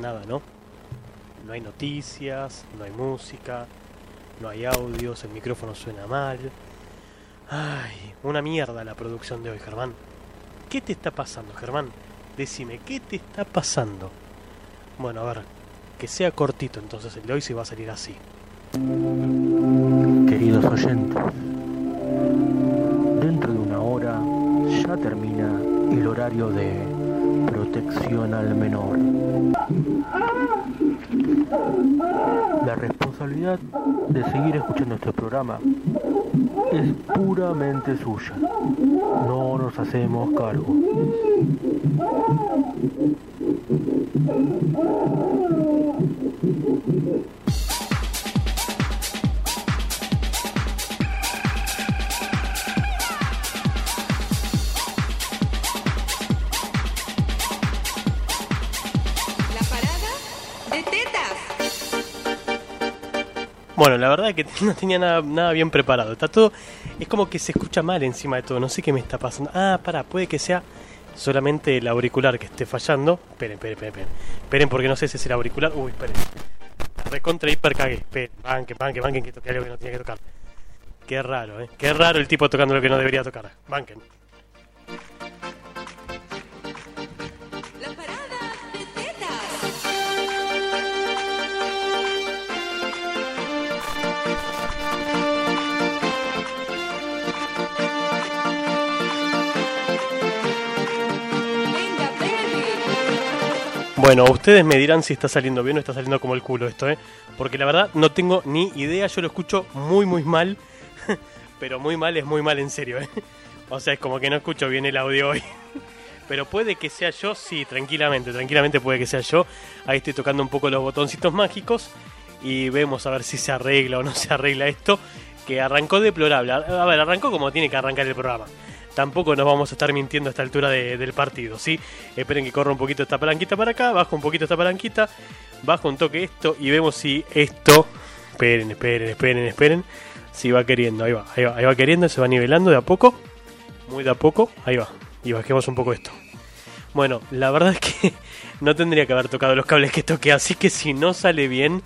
Nada, ¿no? No hay noticias, no hay música, no hay audios, el micrófono suena mal. Ay, una mierda la producción de hoy, Germán. ¿Qué te está pasando, Germán? Decime, ¿qué te está pasando? Bueno, a ver, que sea cortito entonces el de hoy se va a salir así. Queridos oyentes, el horario de protección al menor. La responsabilidad de seguir escuchando este programa es puramente suya. No nos hacemos cargo. Bueno, la verdad es que no tenía nada, bien preparado. Está todo. Es como que se escucha mal encima de todo. No sé qué me está pasando. Ah, pará, puede que sea solamente el auricular que esté fallando. Esperen, esperen, esperen. Esperen, esperen porque no sé si es el auricular. Uy, esperen. Recontra hiper cagué. Esperen, banquen, banquen, banquen que toqué algo que no tenía que tocar. Qué raro, eh. Qué raro el tipo tocando lo que no debería tocar. Banquen. Bueno, ustedes me dirán si está saliendo bien o está saliendo como el culo esto, ¿eh? Porque la verdad no tengo ni idea, yo lo escucho muy, muy mal. Pero muy mal es muy mal en serio, ¿eh? O sea, es como que no escucho bien el audio hoy. Pero puede que sea yo, sí, tranquilamente, tranquilamente puede que sea yo. Ahí estoy tocando un poco los botoncitos mágicos y vemos a ver si se arregla o no se arregla esto. Que arrancó deplorable. A ver, arrancó como tiene que arrancar el programa. Tampoco nos vamos a estar mintiendo a esta altura de- del partido, ¿sí? Esperen que corra un poquito esta palanquita para acá, bajo un poquito esta palanquita, bajo un toque esto y vemos si esto... Esperen, esperen, esperen, esperen. Si va queriendo, ahí va, ahí va, ahí va queriendo, se va nivelando de a poco. Muy de a poco, ahí va. Y bajemos un poco esto. Bueno, la verdad es que no tendría que haber tocado los cables que toqué, así que si no sale bien,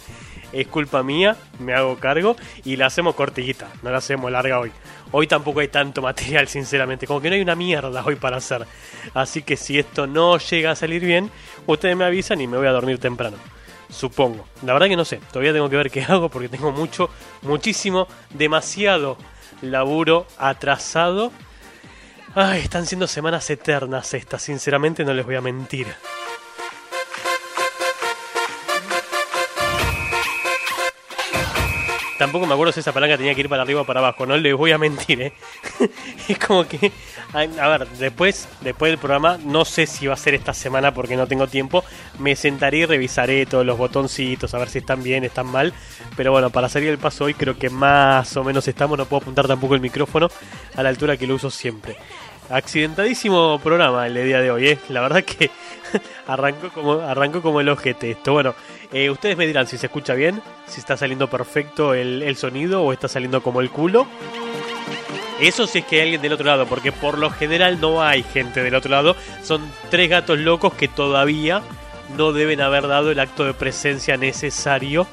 es culpa mía, me hago cargo y la hacemos cortillita, no la hacemos larga hoy. Hoy tampoco hay tanto material, sinceramente, como que no hay una mierda hoy para hacer. Así que si esto no llega a salir bien, ustedes me avisan y me voy a dormir temprano. Supongo. La verdad que no sé, todavía tengo que ver qué hago porque tengo mucho, muchísimo, demasiado laburo atrasado. Ay, están siendo semanas eternas estas, sinceramente no les voy a mentir. Tampoco me acuerdo si esa palanca tenía que ir para arriba o para abajo, no les voy a mentir, ¿eh? es como que... A, ver, después, después del programa, no sé si va a ser esta semana porque no tengo tiempo, me sentaré y revisaré todos los botoncitos, a ver si están bien, están mal. Pero bueno, para salir el paso hoy creo que más o menos estamos, no puedo apuntar tampoco el micrófono a la altura que lo uso siempre. Accidentadísimo programa el día de hoy, ¿eh? La verdad que arrancó como, arrancó como el ojete esto. Bueno, eh, ustedes me dirán si se escucha bien, si está saliendo perfecto el, el sonido o está saliendo como el culo. Eso si es que hay alguien del otro lado, porque por lo general no hay gente del otro lado. Son tres gatos locos que todavía no deben haber dado el acto de presencia necesario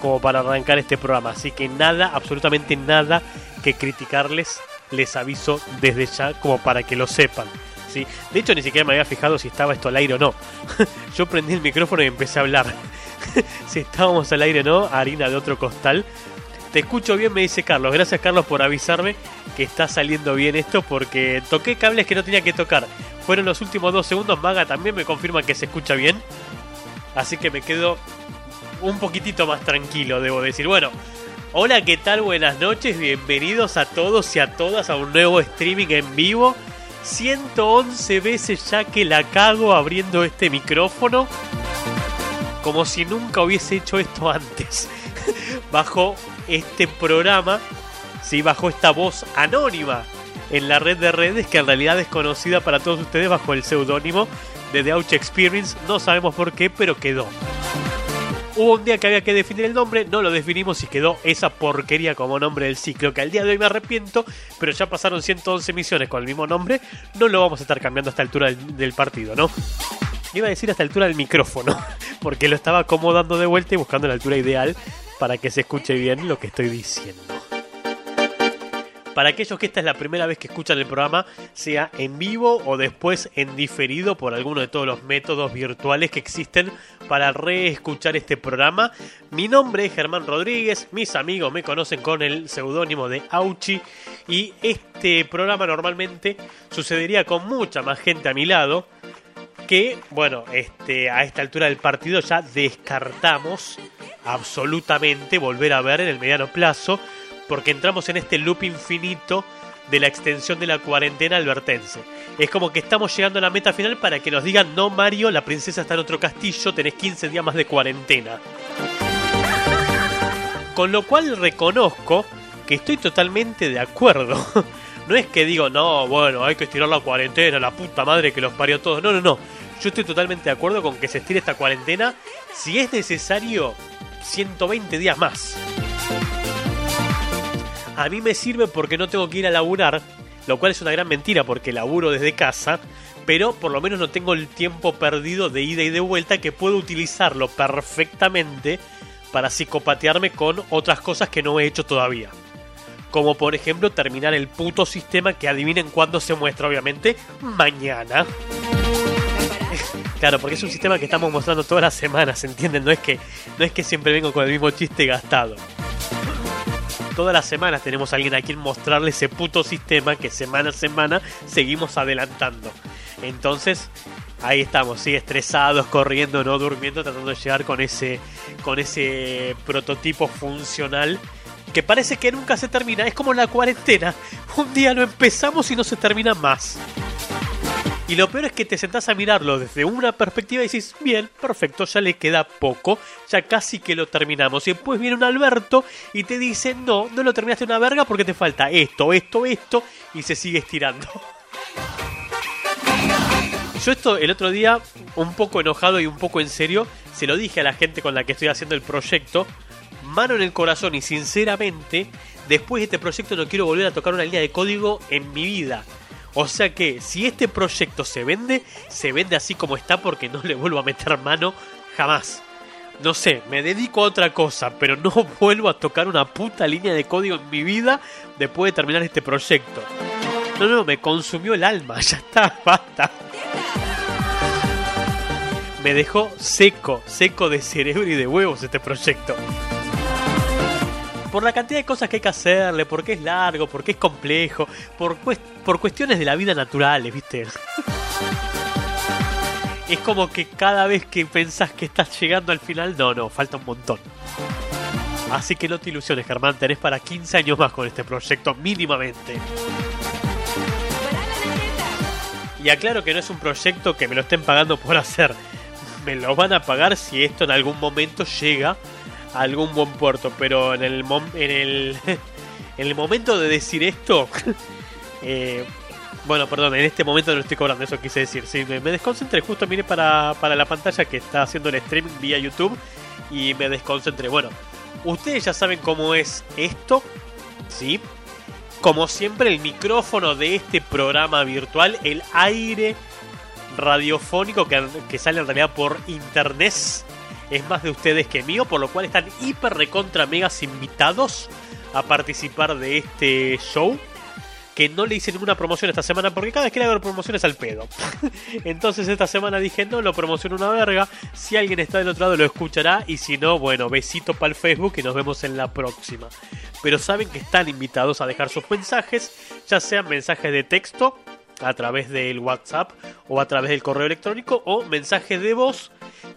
como para arrancar este programa. Así que nada, absolutamente nada que criticarles, les aviso desde ya como para que lo sepan. ¿sí? De hecho, ni siquiera me había fijado si estaba esto al aire o no. Yo prendí el micrófono y empecé a hablar. si estábamos al aire o no, harina de otro costal. Te escucho bien, me dice Carlos. Gracias, Carlos, por avisarme que está saliendo bien esto porque toqué cables que no tenía que tocar. Fueron los últimos dos segundos. Maga también me confirma que se escucha bien. Así que me quedo un poquitito más tranquilo, debo decir. Bueno, hola, ¿qué tal? Buenas noches. Bienvenidos a todos y a todas a un nuevo streaming en vivo. 111 veces ya que la cago abriendo este micrófono. Como si nunca hubiese hecho esto antes. Bajo este programa, sí, bajo esta voz anónima en la red de redes que en realidad es conocida para todos ustedes bajo el seudónimo de The Ouch Experience. No sabemos por qué, pero quedó. Hubo un día que había que definir el nombre, no lo definimos y quedó esa porquería como nombre del ciclo, que al día de hoy me arrepiento, pero ya pasaron 111 misiones con el mismo nombre, no lo vamos a estar cambiando a esta altura del, del partido, ¿no? Iba a decir a esta altura del micrófono, porque lo estaba acomodando de vuelta y buscando la altura ideal para que se escuche bien lo que estoy diciendo. Para aquellos que esta es la primera vez que escuchan el programa, sea en vivo o después en diferido por alguno de todos los métodos virtuales que existen para reescuchar este programa, mi nombre es Germán Rodríguez, mis amigos me conocen con el seudónimo de Auchi y este programa normalmente sucedería con mucha más gente a mi lado que, bueno, este, a esta altura del partido ya descartamos absolutamente volver a ver en el mediano plazo, porque entramos en este loop infinito de la extensión de la cuarentena albertense. Es como que estamos llegando a la meta final para que nos digan, no Mario, la princesa está en otro castillo, tenés 15 días más de cuarentena. Con lo cual reconozco que estoy totalmente de acuerdo. No es que digo, no, bueno, hay que estirar la cuarentena, la puta madre que los parió todos. No, no, no. Yo estoy totalmente de acuerdo con que se estire esta cuarentena, si es necesario, 120 días más. A mí me sirve porque no tengo que ir a laburar, lo cual es una gran mentira porque laburo desde casa, pero por lo menos no tengo el tiempo perdido de ida y de vuelta que puedo utilizarlo perfectamente para psicopatearme con otras cosas que no he hecho todavía. Como por ejemplo terminar el puto sistema que adivinen cuándo se muestra, obviamente, mañana. Claro, porque es un sistema que estamos mostrando todas las semanas, ¿entienden? No es que, no es que siempre vengo con el mismo chiste gastado. Todas las semanas tenemos a alguien a quien mostrarle ese puto sistema que semana a semana seguimos adelantando. Entonces, ahí estamos, sí, estresados, corriendo, no durmiendo, tratando de llegar con ese, con ese prototipo funcional que parece que nunca se termina. Es como la cuarentena. Un día lo empezamos y no se termina más. Y lo peor es que te sentás a mirarlo desde una perspectiva y dices, bien, perfecto, ya le queda poco, ya casi que lo terminamos. Y después viene un Alberto y te dice, no, no lo terminaste una verga porque te falta esto, esto, esto, y se sigue estirando. Yo esto el otro día, un poco enojado y un poco en serio, se lo dije a la gente con la que estoy haciendo el proyecto, mano en el corazón y sinceramente, después de este proyecto no quiero volver a tocar una línea de código en mi vida. O sea que si este proyecto se vende, se vende así como está porque no le vuelvo a meter mano jamás. No sé, me dedico a otra cosa, pero no vuelvo a tocar una puta línea de código en mi vida después de terminar este proyecto. No, no, me consumió el alma, ya está, basta. Me dejó seco, seco de cerebro y de huevos este proyecto por la cantidad de cosas que hay que hacerle, porque es largo, porque es complejo, por, por cuestiones de la vida naturales, ¿viste? es como que cada vez que pensás que estás llegando al final, no, no, falta un montón. Así que no te ilusiones, Germán, tenés para 15 años más con este proyecto, mínimamente. Y aclaro que no es un proyecto que me lo estén pagando por hacer. Me lo van a pagar si esto en algún momento llega a algún buen puerto. Pero en el, en el, en el momento de decir esto, eh, bueno, perdón, en este momento no estoy cobrando, eso quise decir. Sí, me, me desconcentré, justo miré para, para la pantalla que está haciendo el streaming vía YouTube y me desconcentré. Bueno, ustedes ya saben cómo es esto, ¿sí? Como siempre, el micrófono de este programa virtual, el aire radiofónico que, que sale en realidad por internet, es más de ustedes que mío, por lo cual están hiper recontra megas invitados a participar de este show. Que no le hice ninguna promoción esta semana porque cada vez que le hago promociones al pedo. Entonces esta semana dije no, lo promociono una verga. Si alguien está del otro lado lo escuchará y si no, bueno, besito para el Facebook y nos vemos en la próxima. Pero saben que están invitados a dejar sus mensajes, ya sean mensajes de texto a través del WhatsApp o a través del correo electrónico o mensajes de voz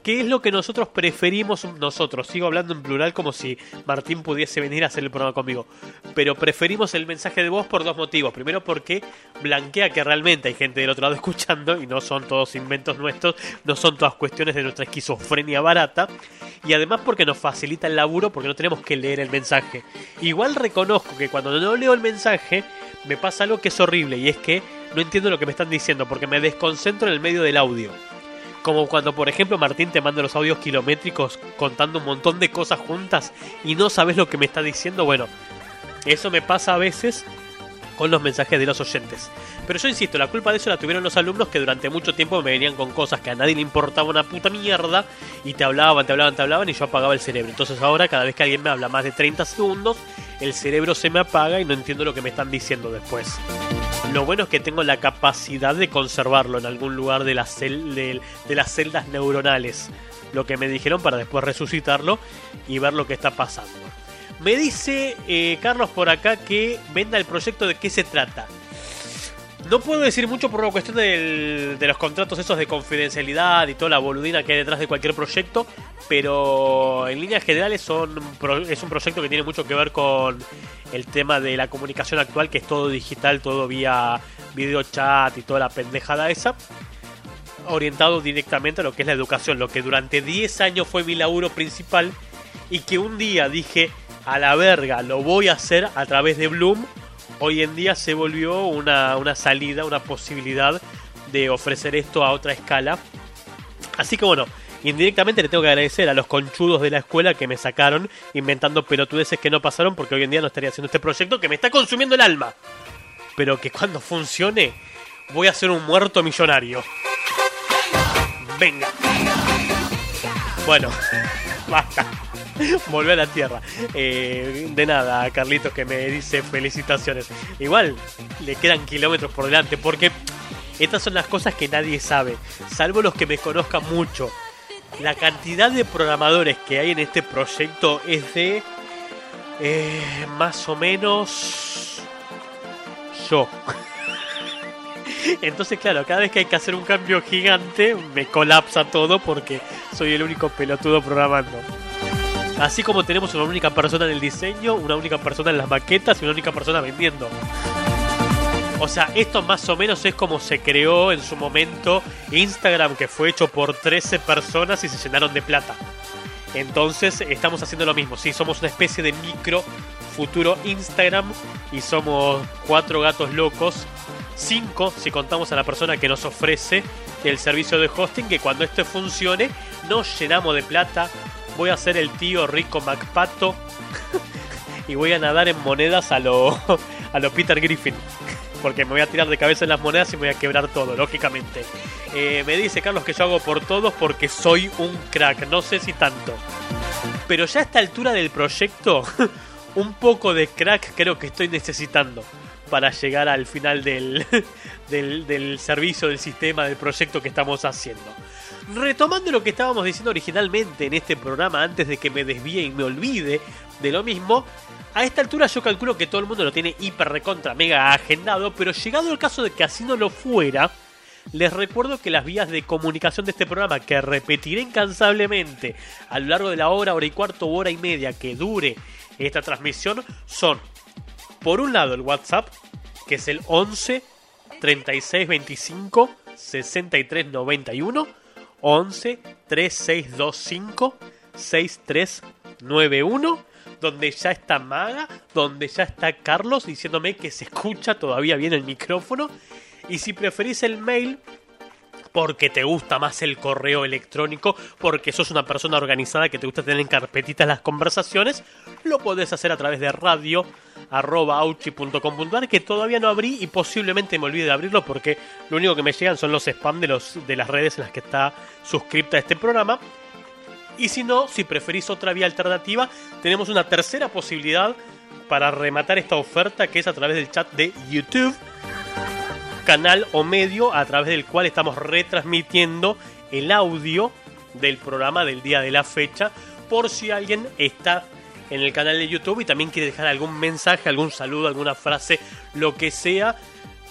que es lo que nosotros preferimos nosotros. Sigo hablando en plural como si Martín pudiese venir a hacer el programa conmigo. Pero preferimos el mensaje de voz por dos motivos. Primero porque blanquea que realmente hay gente del otro lado escuchando y no son todos inventos nuestros, no son todas cuestiones de nuestra esquizofrenia barata. Y además porque nos facilita el laburo porque no tenemos que leer el mensaje. Igual reconozco que cuando no leo el mensaje me pasa algo que es horrible y es que no entiendo lo que me están diciendo porque me desconcentro en el medio del audio. Como cuando, por ejemplo, Martín te manda los audios kilométricos contando un montón de cosas juntas y no sabes lo que me está diciendo. Bueno, eso me pasa a veces con los mensajes de los oyentes. Pero yo insisto, la culpa de eso la tuvieron los alumnos que durante mucho tiempo me venían con cosas que a nadie le importaba una puta mierda y te hablaban, te hablaban, te hablaban y yo apagaba el cerebro. Entonces ahora cada vez que alguien me habla más de 30 segundos, el cerebro se me apaga y no entiendo lo que me están diciendo después. Lo bueno es que tengo la capacidad de conservarlo en algún lugar de, las celdas neuronales. Lo que me dijeron para después resucitarlo y ver lo que está pasando. Me dice eh, Carlos por acá que venda el proyecto de qué se trata. No puedo decir mucho por una cuestión de los contratos esos de confidencialidad y toda la boludina que hay detrás de cualquier proyecto, pero en líneas generales es un proyecto que tiene mucho que ver con el tema de la comunicación actual, que es todo digital, todo vía video chat y toda la pendejada esa, orientado directamente a lo que es la educación, lo que durante 10 años fue mi laburo principal y que un día dije, a la verga, lo voy a hacer a través de Bloom, hoy en día se volvió una, una salida, una posibilidad de ofrecer esto a otra escala. Así que bueno, indirectamente le tengo que agradecer a los conchudos de la escuela que me sacaron inventando pelotudeces que no pasaron porque hoy en día no estaría haciendo este proyecto que me está consumiendo el alma. Pero que cuando funcione voy a ser un muerto millonario. Venga. Bueno, basta. Volver a la tierra. Eh, de nada, Carlitos que me dice felicitaciones. Igual le quedan kilómetros por delante porque estas son las cosas que nadie sabe, salvo los que me conozcan mucho. La cantidad de programadores que hay en este proyecto es de eh, más o menos yo. Entonces, claro, cada vez que hay que hacer un cambio gigante, me colapsa todo porque soy el único pelotudo programando. Así como tenemos una única persona en el diseño, una única persona en las maquetas y una única persona vendiendo. O sea, esto más o menos es como se creó en su momento Instagram, que fue hecho por 13 personas y se llenaron de plata. Entonces estamos haciendo lo mismo. Sí, somos una especie de micro futuro Instagram y somos cuatro gatos locos. Cinco si contamos a la persona que nos ofrece el servicio de hosting, que cuando esto funcione nos llenamos de plata. Voy a ser el tío rico MacPato y voy a nadar en monedas a lo, a Peter Griffin. Porque me voy a tirar de cabeza en las monedas y me voy a quebrar todo, lógicamente. Eh, me dice Carlos que yo hago por todos porque soy un crack. No sé si tanto. Pero ya a esta altura del proyecto, un poco de crack creo que estoy necesitando para llegar al final del, del, del servicio, del sistema, del proyecto que estamos haciendo. Retomando lo que estábamos diciendo originalmente en este programa, antes de que me desvíe y me olvide de lo mismo, a esta altura yo calculo que todo el mundo lo tiene hiper recontra mega agendado, pero llegado el caso de que así no lo fuera, les recuerdo que las vías de comunicación de este programa, que repetiré incansablemente a lo largo de la hora, hora y cuarto, hora y media que dure esta transmisión, son, por un lado, el WhatsApp, que es el 11 36 25 63 91, 11 3625 6391 donde ya está Maga, donde ya está Carlos diciéndome que se escucha todavía bien el micrófono. Y si preferís el mail, porque te gusta más el correo electrónico, porque sos una persona organizada que te gusta tener en carpetitas las conversaciones, lo podés hacer a través de radio que todavía no abrí y posiblemente me olvide de abrirlo porque lo único que me llegan son los spam de, los, de las redes en las que está suscripta este programa. Y si no, si preferís otra vía alternativa, tenemos una tercera posibilidad para rematar esta oferta que es a través del chat de YouTube, canal o medio a través del cual estamos retransmitiendo el audio del programa del día de la fecha, por si alguien está en el canal de YouTube y también quiere dejar algún mensaje, algún saludo, alguna frase, lo que sea.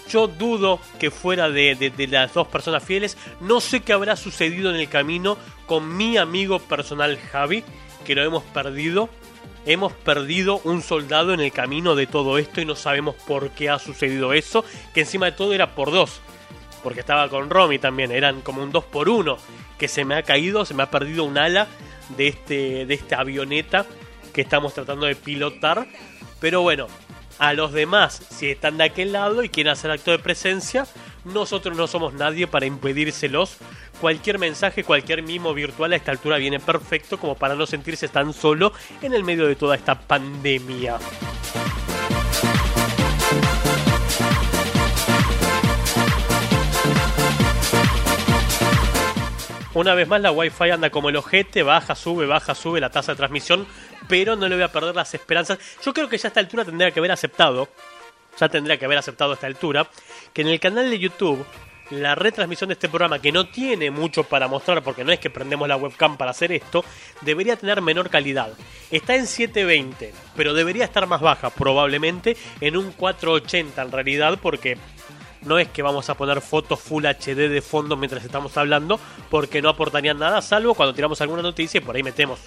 Yo dudo que fuera de, de, de, las dos personas fieles. No sé qué habrá sucedido en el camino con mi amigo personal Javi, que lo hemos perdido. Hemos perdido un soldado en el camino de todo esto y no sabemos por qué ha sucedido eso. Que encima de todo era por dos. Porque estaba con Romy también. Eran como un dos por uno. Que se me ha caído, se me ha perdido un ala de, este, de esta avioneta que estamos tratando de pilotar. Pero bueno, a los demás, si están de aquel lado y quieren hacer acto de presencia, nosotros no somos nadie para impedírselos, cualquier mensaje, cualquier mimo virtual a esta altura viene perfecto como para no sentirse tan solo en el medio de toda esta pandemia. Una vez más la Wi-Fi anda como el ojete, baja, sube, baja, sube la tasa de transmisión, pero no le voy a perder las esperanzas. Yo creo que ya a esta altura tendría que haber aceptado, ya tendría que haber aceptado a esta altura, que en el canal de YouTube la retransmisión de este programa, que no tiene mucho para mostrar, porque no es que prendemos la webcam para hacer esto, debería tener menor calidad. Está en 720, pero debería estar más baja, probablemente en un 480 en realidad, porque no es que vamos a poner fotos Full HD de fondo mientras estamos hablando, porque no aportarían nada, salvo cuando tiramos alguna noticia y por ahí metemos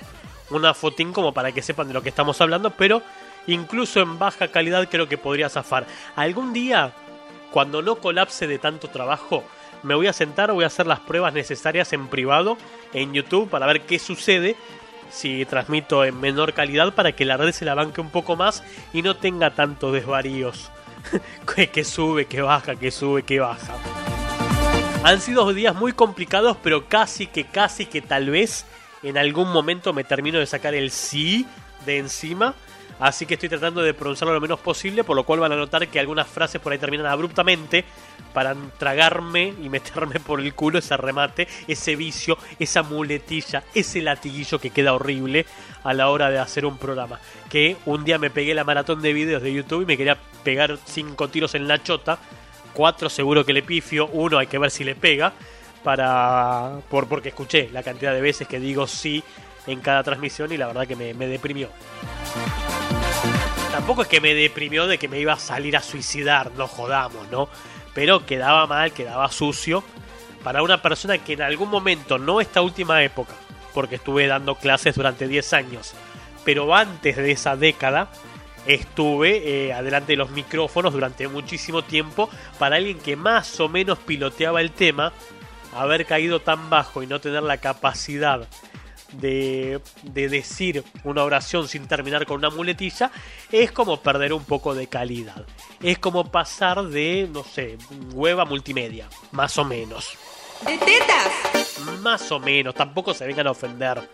una fotín como para que sepan de lo que estamos hablando, pero incluso en baja calidad creo que podría zafar. Algún día, cuando no colapse de tanto trabajo, me voy a sentar, voy a hacer las pruebas necesarias en privado en YouTube para ver qué sucede si transmito en menor calidad para que la red se la banque un poco más y no tenga tantos desvaríos. que, sube, que baja, que sube, que baja. Han sido días muy complicados, pero casi que, casi que tal vez en algún momento me termino de sacar el sí de encima. Así que estoy tratando de pronunciarlo lo menos posible, por lo cual van a notar que algunas frases por ahí terminan abruptamente para tragarme y meterme por el culo ese remate, ese vicio, esa muletilla, ese latiguillo que queda horrible a la hora de hacer un programa. Que un día me pegué la maratón de videos de YouTube y me quería pegar cinco tiros en la chota, cuatro seguro que le pifio, uno hay que ver si le pega, para por porque escuché la cantidad de veces que digo sí en cada transmisión y la verdad que me, me deprimió. Tampoco es que me deprimió de que me iba a salir a suicidar, no jodamos, ¿no? Pero quedaba mal, quedaba sucio para una persona que en algún momento, no esta última época, porque estuve dando clases durante 10 años, pero antes de esa década, estuve eh, adelante de los micrófonos durante muchísimo tiempo para alguien que más o menos piloteaba el tema, haber caído tan bajo y no tener la capacidad de, de, decir una oración sin terminar con una muletilla, es como perder un poco de calidad. Es como pasar de, no sé, hueva multimedia, más o menos. ¡De tetas! Más o menos, tampoco se vengan a ofender.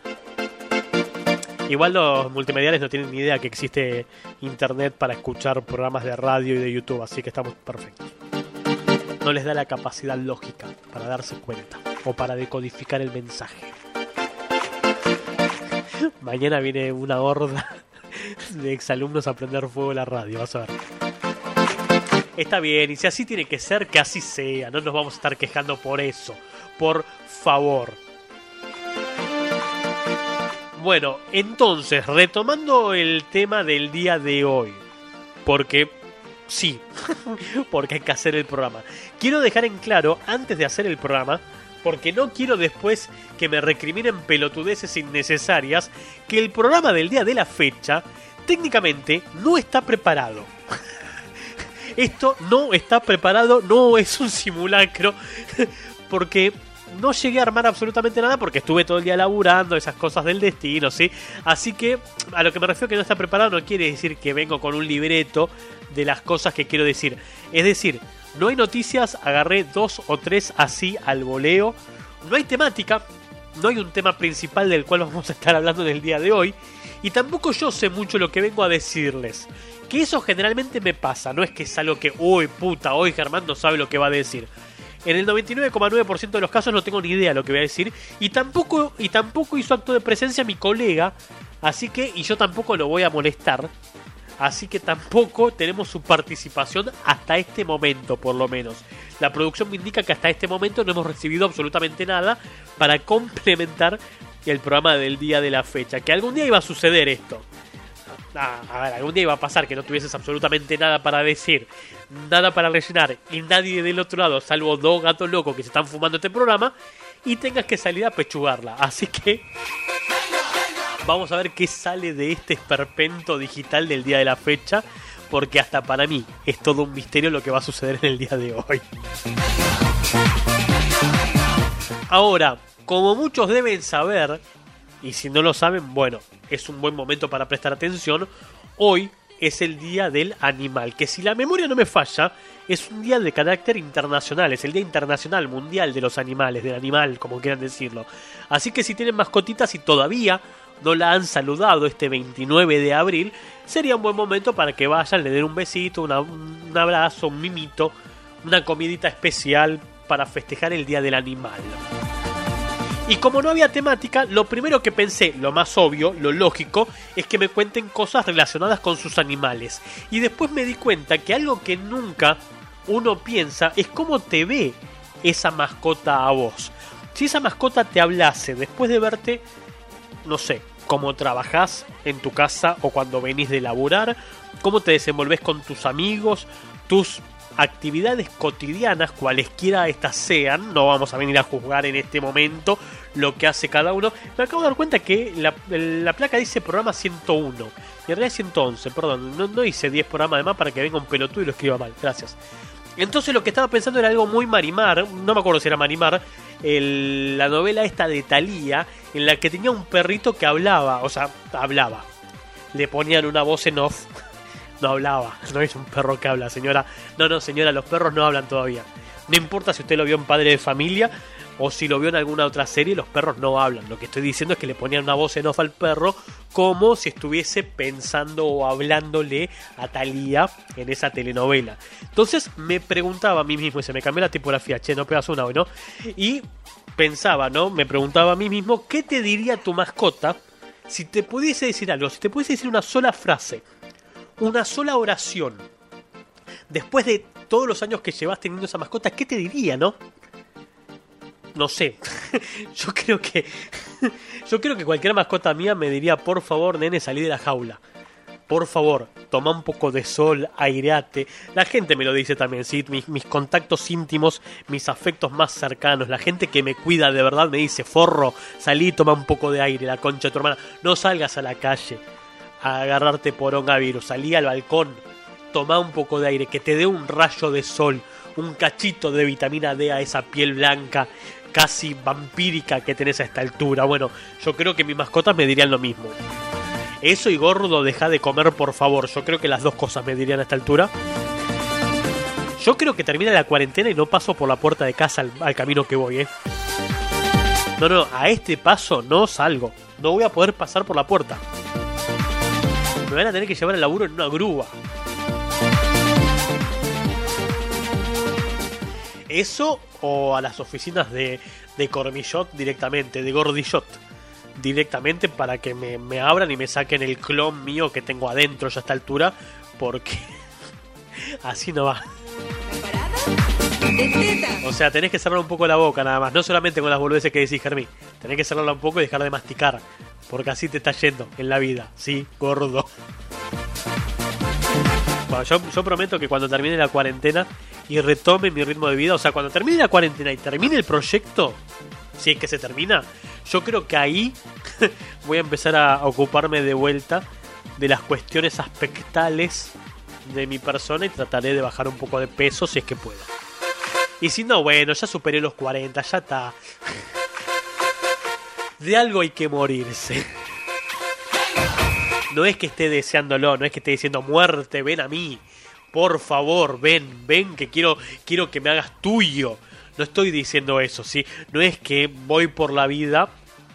Igual los multimediales no tienen ni idea que existe internet para escuchar programas de radio y de YouTube, así que estamos perfectos. No les da la capacidad lógica para darse cuenta o para decodificar el mensaje. Mañana viene una horda de exalumnos a prender fuego la radio, vas a ver. Está bien, y si así tiene que ser, que así sea. No nos vamos a estar quejando por eso. Por favor. Bueno, entonces, retomando el tema del día de hoy. Porque sí, porque hay que hacer el programa. Quiero dejar en claro, antes de hacer el programa, porque no quiero después que me recriminen pelotudeces innecesarias, que el programa del día de la fecha técnicamente no está preparado. Esto no está preparado, no es un simulacro, porque no llegué a armar absolutamente nada porque estuve todo el día laburando, esas cosas del destino, ¿sí? Así que a lo que me refiero que no está preparado no quiere decir que vengo con un libreto de las cosas que quiero decir. Es decir, no hay noticias, agarré dos o tres así al voleo. No hay temática, no hay un tema principal del cual vamos a estar hablando en el día de hoy. Y tampoco yo sé mucho lo que vengo a decirles. Que eso generalmente me pasa, no es que es algo que, uy, puta, hoy Germán no sabe lo que va a decir. En el 99,9% de los casos no tengo ni idea lo que voy a decir. Y tampoco, y tampoco hizo acto de presencia mi colega. Así que, y yo tampoco lo voy a molestar. Así que tampoco tenemos su participación hasta este momento, por lo menos. La producción me indica que hasta este momento no hemos recibido absolutamente nada para complementar el programa del día de la fecha. Que algún día iba a suceder esto. Ah, a ver, algún día iba a pasar que no tuvieses absolutamente nada para decir, nada para rellenar y nadie del otro lado, salvo dos gatos locos que se están fumando este programa, y tengas que salir a pechugarla. Así que vamos a ver qué sale de este esperpento digital del día de la fecha, porque hasta para mí es todo un misterio lo que va a suceder en el día de hoy. Ahora, como muchos deben saber, y si no lo saben, bueno, es un buen momento para prestar atención. Hoy, es el Día del Animal, que si la memoria no me falla, es un día de carácter internacional, es el Día Internacional Mundial de los Animales, del animal, como quieran decirlo. Así que si tienen mascotitas y todavía no la han saludado este 29 de abril, sería un buen momento para que vayan, le den un besito, un abrazo, un mimito, una comidita especial para festejar el Día del Animal. Y como no había temática, lo primero que pensé, lo más obvio, lo lógico, es que me cuenten cosas relacionadas con sus animales. Y después me di cuenta que algo que nunca uno piensa es cómo te ve esa mascota a vos. Si esa mascota te hablase después de verte, no sé, cómo trabajás en tu casa o cuando venís de laburar, cómo te desenvolves con tus amigos, tus actividades cotidianas, cualesquiera estas sean, no vamos a venir a juzgar en este momento lo que hace cada uno. Me acabo de dar cuenta que la, la placa dice programa 101, y en realidad es 111, perdón, no, no hice 10 programas además para que venga un pelotudo y lo escriba mal, gracias. Entonces lo que estaba pensando era algo muy Marimar, no me acuerdo si era Marimar, el- la novela esta de Thalía, en la que tenía un perrito que hablaba, o sea, hablaba. Le ponían una voz en off. No hablaba, no es un perro que habla, señora. No, no, señora, los perros no hablan todavía. No importa si usted lo vio en Padre de Familia o si lo vio en alguna otra serie, los perros no hablan. Lo que estoy diciendo es que le ponían una voz en off al perro como si estuviese pensando o hablándole a Thalía en esa telenovela. Entonces me preguntaba a mí mismo y se me cambió la tipografía, che, no pegas una hoy, ¿no? Y pensaba, ¿no? Me preguntaba a mí mismo, ¿qué te diría tu mascota si te pudiese decir algo? Si te pudiese decir una sola frase, una sola oración. Después de todos los años que llevas teniendo esa mascota, ¿qué te diría, no? No sé. Yo creo que. Yo creo que cualquier mascota mía me diría, por favor, nene, salí de la jaula. Por favor, toma un poco de sol, aireate. La gente me lo dice también, ¿sí? Mis, mis contactos íntimos, mis afectos más cercanos, la gente que me cuida de verdad me dice, forro, salí, toma un poco de aire, la concha de tu hermana. No salgas a la calle a agarrarte virus, salí al balcón, toma un poco de aire, que te dé un rayo de sol, un cachito de vitamina D a esa piel blanca, casi vampírica que tenés a esta altura. Bueno, yo creo que mis mascotas me dirían lo mismo. Eso y gordo, deja de comer, por favor. Yo creo que las dos cosas me dirían a esta altura. Yo creo que termina la cuarentena y no paso por la puerta de casa al, al camino que voy, ¿eh? No, no, a este paso no salgo. No voy a poder pasar por la puerta. Me van a tener que llevar al laburo en una grúa. Eso o a las oficinas de, de Cormillot directamente, de Gordillot directamente para que me, me abran y me saquen el clon mío que tengo adentro ya a esta altura, porque así no va. O sea, tenés que cerrar un poco la boca nada más, no solamente con las boludeces que decís, Germín. Tenés que cerrarla un poco y dejar de masticar, porque así te está yendo en la vida, ¿sí? Gordo. Bueno, yo, yo prometo que cuando termine la cuarentena y retome mi ritmo de vida, o sea, cuando termine la cuarentena y termine el proyecto, si es que se termina, yo creo que ahí voy a empezar a ocuparme de vuelta de las cuestiones aspectales de mi persona y trataré de bajar un poco de peso si es que puedo. Y si no, bueno, ya superé los 40, ya está. De algo hay que morirse. No es que esté deseándolo, no es que esté diciendo muerte, ven a mí. Por favor, ven, ven que quiero, quiero que me hagas tuyo. No estoy diciendo eso, ¿sí? No es que voy por la vida,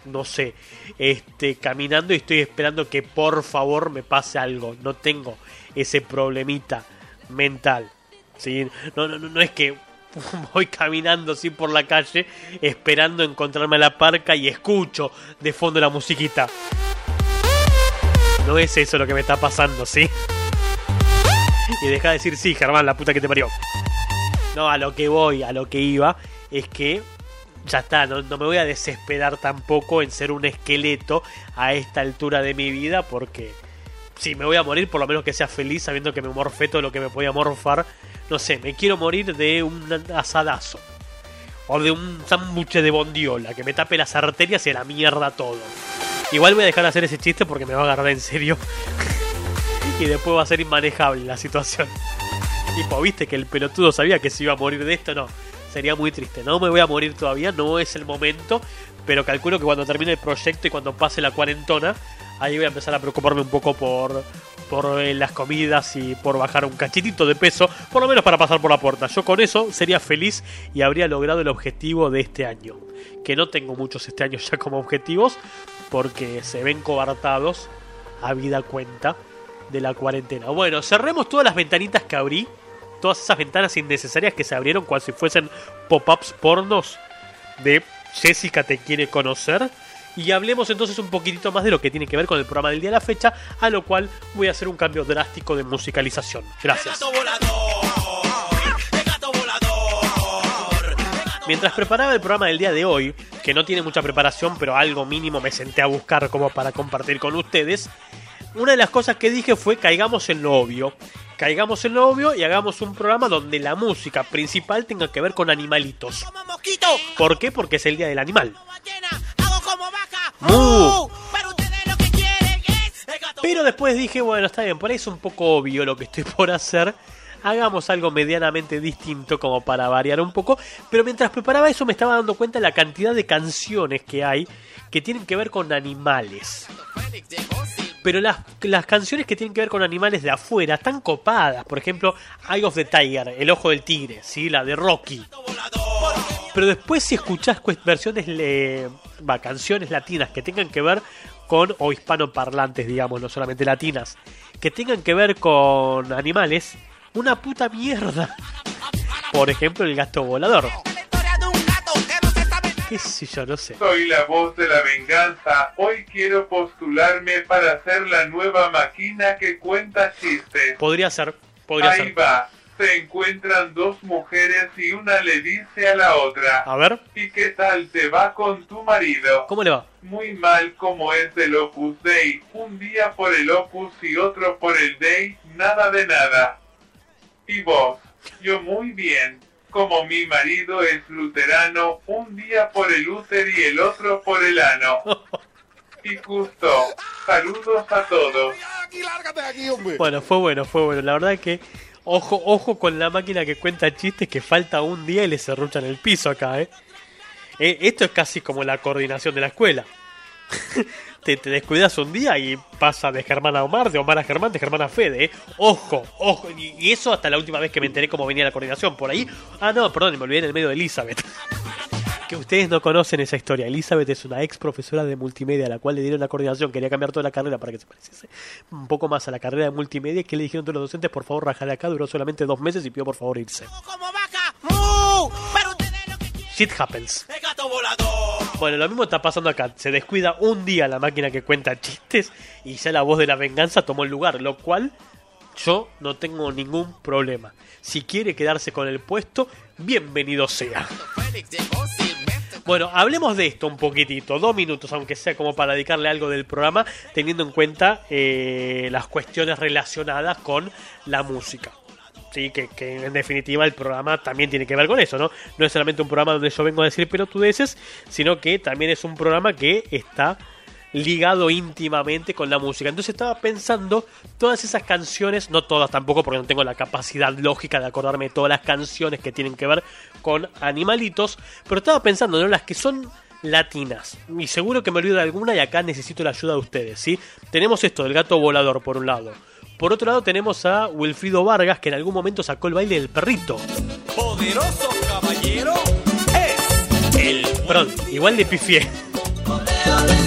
no sé, este, caminando y estoy esperando que por favor me pase algo. No tengo ese problemita mental, ¿sí? No, no, no, es que voy caminando así por la calle esperando encontrarme a la parca y escucho de fondo la musiquita. No es eso lo que me está pasando, ¿sí? Y deja de decir sí, Germán, la puta que te parió. No, a lo que voy, a lo que iba, es que ya está, no, no me voy a desesperar tampoco en ser un esqueleto a esta altura de mi vida, porque si me voy a morir, por lo menos que sea feliz sabiendo que me morfé todo lo que me podía morfar. No sé, me quiero morir de un asadazo. O de un sándwich de bondiola, que me tape las arterias y la mierda todo. Igual voy a dejar de hacer ese chiste porque me va a agarrar en serio. Y después va a ser inmanejable la situación. Tipo, viste que el pelotudo sabía que se iba a morir de esto, no. Sería muy triste. No me voy a morir todavía, no es el momento. Pero calculo que cuando termine el proyecto y cuando pase la cuarentona, ahí voy a empezar a preocuparme un poco por, por eh, las comidas y por bajar un cachitito de peso, por lo menos para pasar por la puerta. Yo con eso sería feliz y habría logrado el objetivo de este año. Que no tengo muchos este año ya como objetivos, porque se ven cobartados a vida cuenta de la cuarentena. Bueno, cerremos todas las ventanitas que abrí, todas esas ventanas innecesarias que se abrieron cual si fuesen pop-ups pornos de Jessica te quiere conocer. Y hablemos entonces un poquitito más de lo que tiene que ver con el programa del día de la fecha, a lo cual voy a hacer un cambio drástico de musicalización. Gracias. Mientras preparaba el programa del día de hoy, que no tiene mucha preparación, pero algo mínimo me senté a buscar como para compartir con ustedes, una de las cosas que dije fue caigamos en lo obvio. Caigamos en lo obvio y hagamos un programa donde la música principal tenga que ver con animalitos. ¿Por qué? Porque es el día del animal. Mu. Pero después dije, bueno, está bien, por ahí es un poco obvio lo que estoy por hacer. Hagamos algo medianamente distinto como para variar un poco. Pero mientras preparaba eso me estaba dando cuenta de la cantidad de canciones que hay que tienen que ver con animales. Pero las, las canciones que tienen que ver con animales de afuera están copadas. Por ejemplo, Eye of the Tiger, El Ojo del Tigre, ¿sí? la de Rocky. Pero después si escuchás versiones, le, canciones latinas que tengan que ver con, o hispanoparlantes, digamos, no solamente latinas, que tengan que ver con animales, una puta mierda. Por ejemplo, el gato volador. ¿Qué sé yo? No sé. Soy la voz de la venganza. Hoy quiero postularme para ser la nueva máquina que cuenta chistes. Podría ser, podría Ahí ser. va. Se encuentran dos mujeres y una le dice a la otra. A ver, ¿Y qué tal te va con tu marido? ¿cómo le va? Muy mal como es del Opus Dei. Un día por el Opus y otro por el Dei. Nada de nada. ¿Y vos? Yo muy bien. Como mi marido es luterano, un día por el útero y el otro por el ano. Y justo. Saludos a todos. Bueno, fue bueno, fue bueno. La verdad que, ojo, ojo con la máquina que cuenta chistes que falta un día y le cerruchan el piso acá, ¿eh? Eh, Esto es casi como la coordinación de la escuela. Te, descuidas un día y pasa de Germán a Omar, de Omar a Germán, de Germán a Fede. Ojo, ojo. Y, eso hasta la última vez que me enteré cómo venía la coordinación. Por ahí. Ah, no, perdón, me olvidé en el medio de Elizabeth. que ustedes no conocen esa historia. Elizabeth es una ex profesora de multimedia a la cual le dieron la coordinación, quería cambiar toda la carrera para que se pareciese un poco más a la carrera de multimedia. Que le dijeron todos los docentes, por favor, raja de acá. Duró solamente dos meses y pidió por favor irse. Shit happens. Bueno, lo mismo está pasando acá. Se descuida un día la máquina que cuenta chistes y ya la voz de la venganza tomó el lugar, lo cual yo no tengo ningún problema. Si quiere quedarse con el puesto, bienvenido sea. Bueno, hablemos de esto un poquitito, dos minutos, aunque sea como para dedicarle algo del programa, teniendo en cuenta eh, las cuestiones relacionadas con la música. Sí, que, que en definitiva el programa también tiene que ver con eso, ¿no? No es solamente un programa donde yo vengo a decir pelotudeces, sino que también es un programa que está ligado íntimamente con la música. Entonces estaba pensando todas esas canciones, no todas tampoco porque no tengo la capacidad lógica de acordarme de todas las canciones que tienen que ver con animalitos, pero estaba pensando, ¿no? Las que son latinas. Y seguro que me olvido de alguna y acá necesito la ayuda de ustedes, ¿sí? Tenemos esto del gato volador por un lado. Por otro lado tenemos a Wilfrido Vargas que en algún momento sacó el baile del perrito. Poderoso caballero es el Perdón, igual de pifié.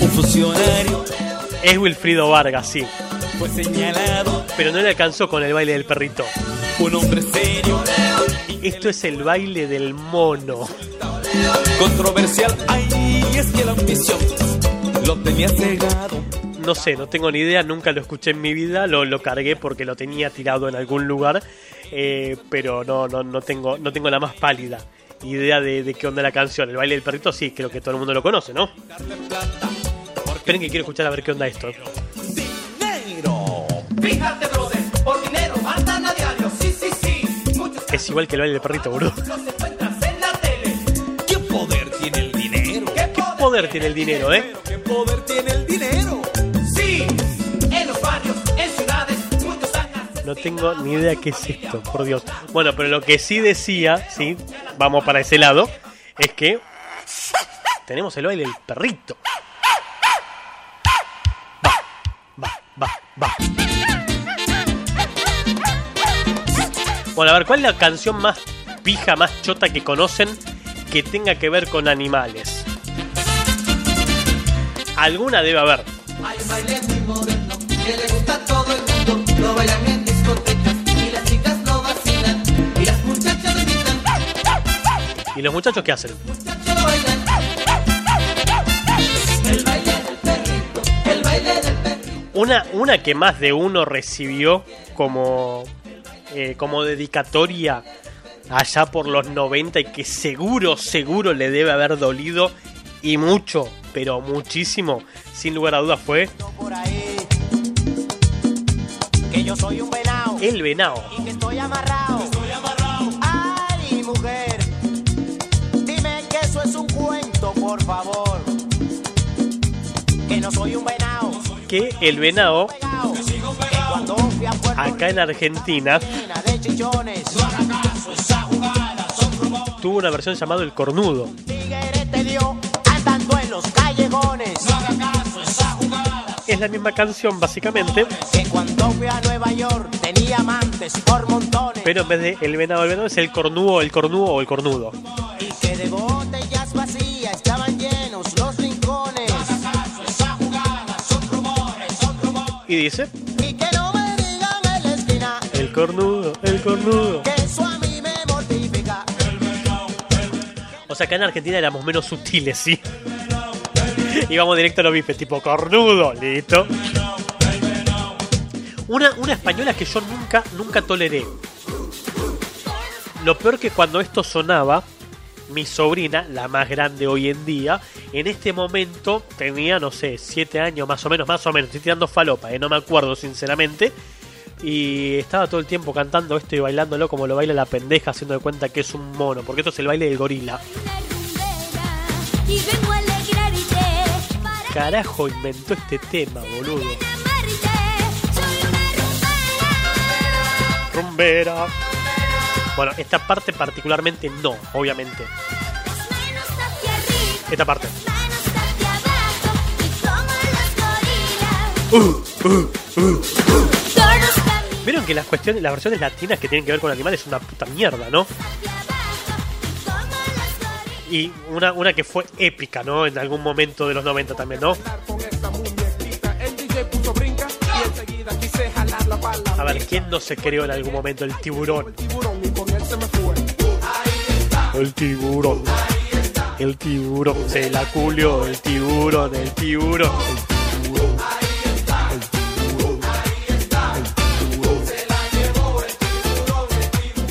un funcionario Es Wilfrido Vargas, sí. fue señalado Pero no le alcanzó con el baile del perrito. un hombre serio Esto es el baile del mono. controversial ay es que la ambición lo tenía cegado No sé, no tengo ni idea, nunca lo escuché en mi vida, lo, lo cargué porque lo tenía tirado en algún lugar, eh, pero no, no, no, tengo, no tengo la más pálida idea de, de qué onda la canción. El baile del perrito sí, creo que todo el mundo lo conoce, ¿no? Esperen que quiero escuchar a ver qué onda esto. Es igual que el baile del perrito, tele. qué poder tiene el dinero ¿Qué ¿Qué poder tiene el dinero, eh? qué poder tiene el dinero No tengo ni idea qué es esto, por Dios. Bueno, pero lo que sí decía, sí, vamos para ese lado, es que tenemos el baile del perrito. Va, va, va, va. Bueno, a ver, ¿cuál es la canción más pija, más chota que conocen que tenga que ver con animales? Alguna debe haber. Hay baile muy moderno que le gusta a todo el mundo. Lo bailan en ¿Y los muchachos qué hacen? El el. Una, una que más de uno recibió como, eh, como dedicatoria allá por los 90 y que seguro, seguro le debe haber dolido y mucho, pero muchísimo, sin lugar a dudas fue un venado por favor. Que no soy un venado. Que el Puerto acá en Argentina, tuvo una versión llamada El Cornudo. Es la misma canción, básicamente, Que cuando fui a Nueva York tenía amantes por montones. pero en vez de El Venao, el Venao es El Cornudo, El Cornudo o El Cornudo. Y que de botellas vacías Y dice Y que no me digan en la esquina El Cornudo, El Cornudo. que eso a mí me mortifica. O sea, acá en Argentina éramos menos sutiles, ¿sí? Íbamos directo a los bifes, tipo cornudo, listo. Una, una española que yo nunca, nunca toleré. Lo peor que cuando esto sonaba, mi sobrina, la más grande hoy en día, en este momento tenía, no sé, 7 años más o menos, más o menos, estoy tirando falopa, eh, no me acuerdo sinceramente. Y estaba todo el tiempo cantando esto y bailándolo como lo baila la pendeja, haciendo de cuenta que es un mono, porque esto es el baile del gorila. Carajo inventó este tema, boludo? rumbera. Bueno, esta parte particularmente no, obviamente. Esta parte. gorilas. Todos caminan Vieron que las cuestiones, las versiones latinas que tienen que ver con animales es una puta mierda, ¿no? Y una, una que fue épica, ¿no? En algún momento de los 90 también, ¿no? A ver, ¿quién no se creó en algún momento el tiburón? El tiburón. El tiburón. Se la culió el tiburón, el tiburón. El tiburón.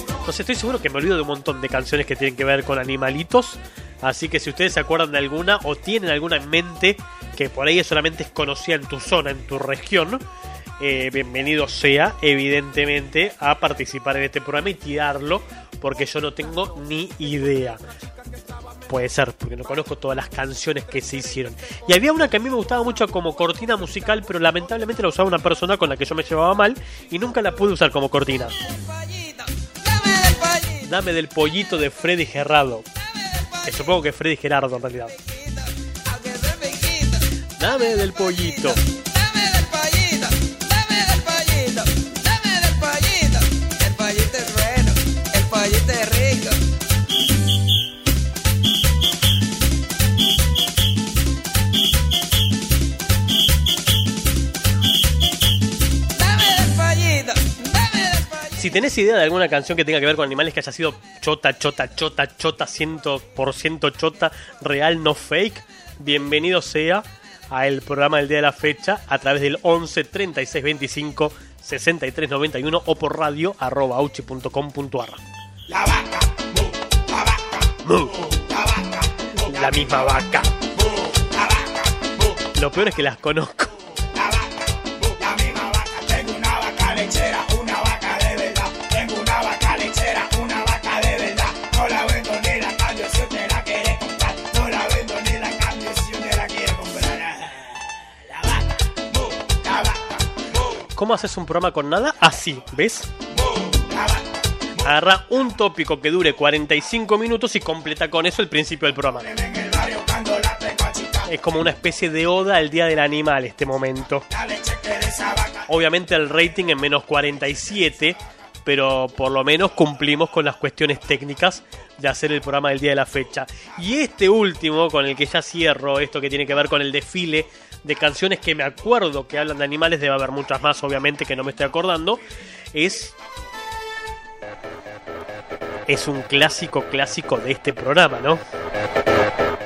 Entonces estoy seguro que me olvido de un montón de canciones que tienen que ver con animalitos. Así que si ustedes se acuerdan de alguna o tienen alguna en mente que por ahí solamente es conocida en tu zona, en tu región, eh, bienvenido sea, evidentemente, a participar en este programa y tirarlo, porque yo no tengo ni idea. Puede ser, porque no conozco todas las canciones que se hicieron. Y había una que a mí me gustaba mucho como cortina musical, pero lamentablemente la usaba una persona con la que yo me llevaba mal y nunca la pude usar como cortina. Dame del pollito de Freddy Gerardo. Que supongo que es Freddy Gerardo en realidad. Dame del pollito. Dame del pollito, dame del pollito, Si tenés idea de alguna canción que tenga que ver con animales que haya sido chota, chota, chota, chota, 100% chota, real, no fake, bienvenido sea a el programa del día de la fecha a través del 11 36 25 63 91 o por radio arroba auchi.com.ar. La vaca, mu, la vaca, Mu, la vaca, mu, La misma vaca. mu, la vaca, mu, Lo peor es que las conozco. ¿Cómo haces un programa con nada? Así, ¿ves? Agarra un tópico que dure 45 minutos y completa con eso el principio del programa. Es como una especie de oda al Día del Animal este momento. Obviamente el rating en menos 47, pero por lo menos cumplimos con las cuestiones técnicas de hacer el programa del día de la fecha. Y este último, con el que ya cierro, esto que tiene que ver con el desfile de canciones que me acuerdo que hablan de animales, debe haber muchas más obviamente que no me estoy acordando, es es un clásico clásico de este programa, ¿no?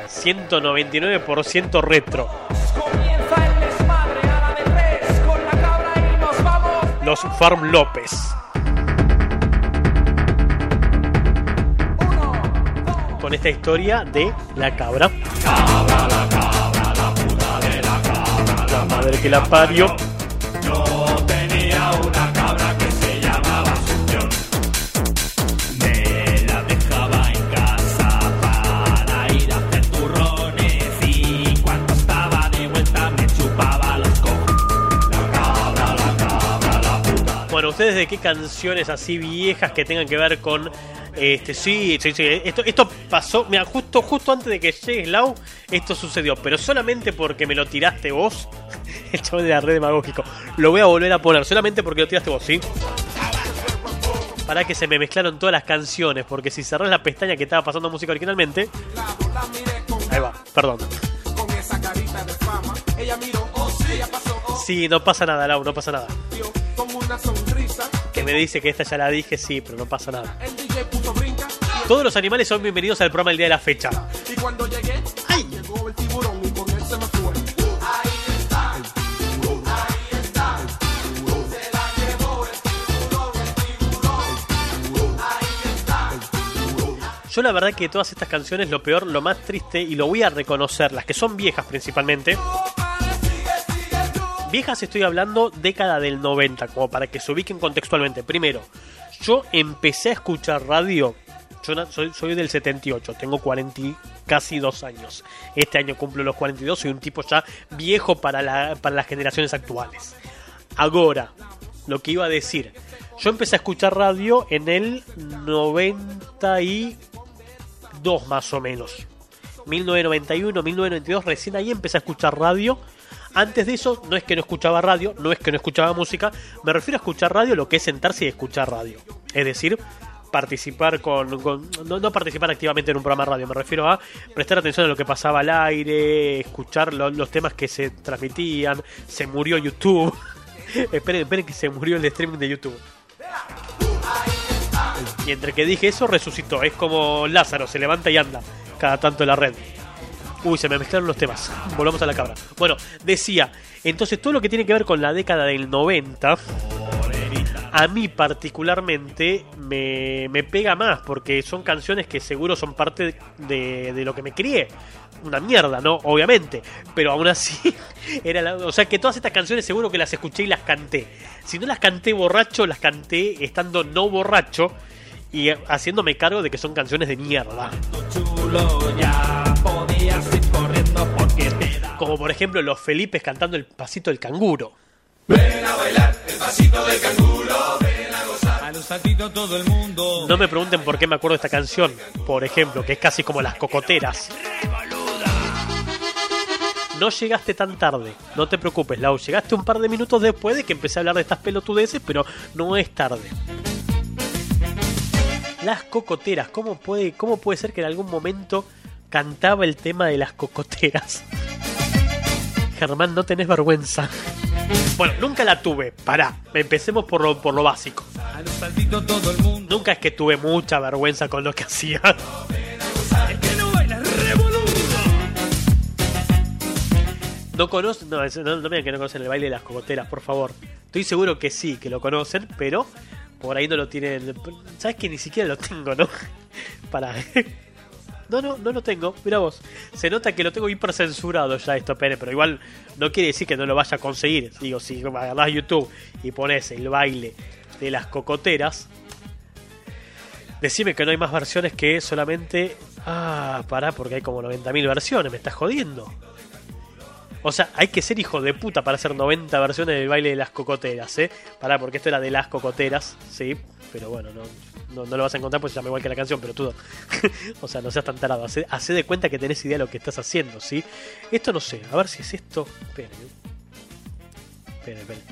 199% retro. Cabra. Los Farm López. Con esta historia de la cabra. La madre que la parió. Yo tenía una cabra que se llamaba Asunción. Me la dejaba en casa para ir a hacer turrones y cuando estaba de vuelta me chupaba los cojos. La cabra, la cabra, la puta. Bueno, ¿ustedes de qué canciones así viejas que tengan que ver con... Este, sí, sí, sí, esto, esto pasó, mira, justo, justo antes de que llegues Lau, esto sucedió, pero solamente porque me lo tiraste vos, el de la red demagógico, lo voy a volver a poner, solamente porque lo tiraste vos, ¿sí? Para que se me mezclaron todas las canciones, porque si cerrás la pestaña que estaba pasando música originalmente, ahí va, perdón. Sí, no pasa nada, Lau, no pasa nada. Que me dice que esta ya la dije, sí, pero no pasa nada. Todos los animales son bienvenidos al programa el día de la fecha. y cuando llegué, ¡ay! Yo la verdad que todas estas canciones, lo peor, lo más triste, y lo voy a reconocer, las que son viejas principalmente. Viejas estoy hablando década del 90, como para que se ubiquen contextualmente. Primero, yo empecé a escuchar radio, yo soy, soy del 78, tengo 40, y casi dos años. Este año cumplo los 42, soy un tipo ya viejo para, la- para las generaciones actuales. Ahora, lo que iba a decir, yo empecé a escuchar radio en el 92 más o menos. 1991, 1992, recién ahí empecé a escuchar radio. Antes de eso, no es que no escuchaba radio, no es que no escuchaba música, me refiero a escuchar radio, lo que es sentarse y escuchar radio. Es decir, participar con... no, no participar activamente en un programa de radio, me refiero a prestar atención a lo que pasaba al aire, escuchar lo- los temas que se transmitían, se murió YouTube. esperen, esperen que se murió el streaming de YouTube. Y entre que dije eso, resucitó. Es como Lázaro, se levanta y anda cada tanto en la red. Uy, se me mezclaron los temas. Volvamos a la cabra. Bueno, decía, entonces todo lo que tiene que ver con la década del 90, a mí particularmente me, me pega más, porque son canciones que seguro son parte de, de lo que me crié. Una mierda, ¿no? Obviamente. Pero aún así, era la- o sea que todas estas canciones seguro que las escuché y las canté. Si no las canté borracho, las canté estando no borracho y haciéndome cargo de que son canciones de mierda. Chulo, ya podías ir corriendo porque te da. Como por ejemplo los Felipes cantando el pasito del canguro. A los saltitos todo el mundo. No me pregunten por qué me acuerdo de esta canción, por ejemplo, que es casi como las cocoteras. No llegaste tan tarde, no te preocupes, Lau. Llegaste un par de minutos después de que empecé a hablar de estas pelotudeces, pero no es tarde. Las cocoteras, ¿cómo puede, cómo puede ser que en algún momento cantaba el tema de las cocoteras? Germán, no tenés vergüenza. Bueno, nunca la tuve, pará. Empecemos por lo, por lo básico. Nunca es que tuve mucha vergüenza con lo que hacía. No conocen, no, no, no me digan que no conocen el baile de las cocoteras, por favor. Estoy seguro que sí, que lo conocen, pero por ahí no lo tienen. ¿Sabes que ni siquiera lo tengo, no? Para. No, no, no lo tengo. Mira vos. Se nota que lo tengo hiper censurado ya esto, Pene, pero igual no quiere decir que no lo vaya a conseguir. Digo, si agarrás YouTube y pones el baile de las cocoteras, decime que no hay más versiones que solamente. Ah, pará, porque hay como 90.000 versiones, me estás jodiendo. O sea, hay que ser hijo de puta para hacer 90 versiones del baile de las cocoteras, ¿eh? Pará, porque esto era de las cocoteras, sí, pero bueno, no, no, lo vas a encontrar porque se llama igual que la canción, pero tú. o sea, no seas tan tarado, hace de cuenta que tenés idea de lo que estás haciendo, ¿sí? Esto no sé, a ver si es esto. Esperen, ¿eh? esperen, esperen.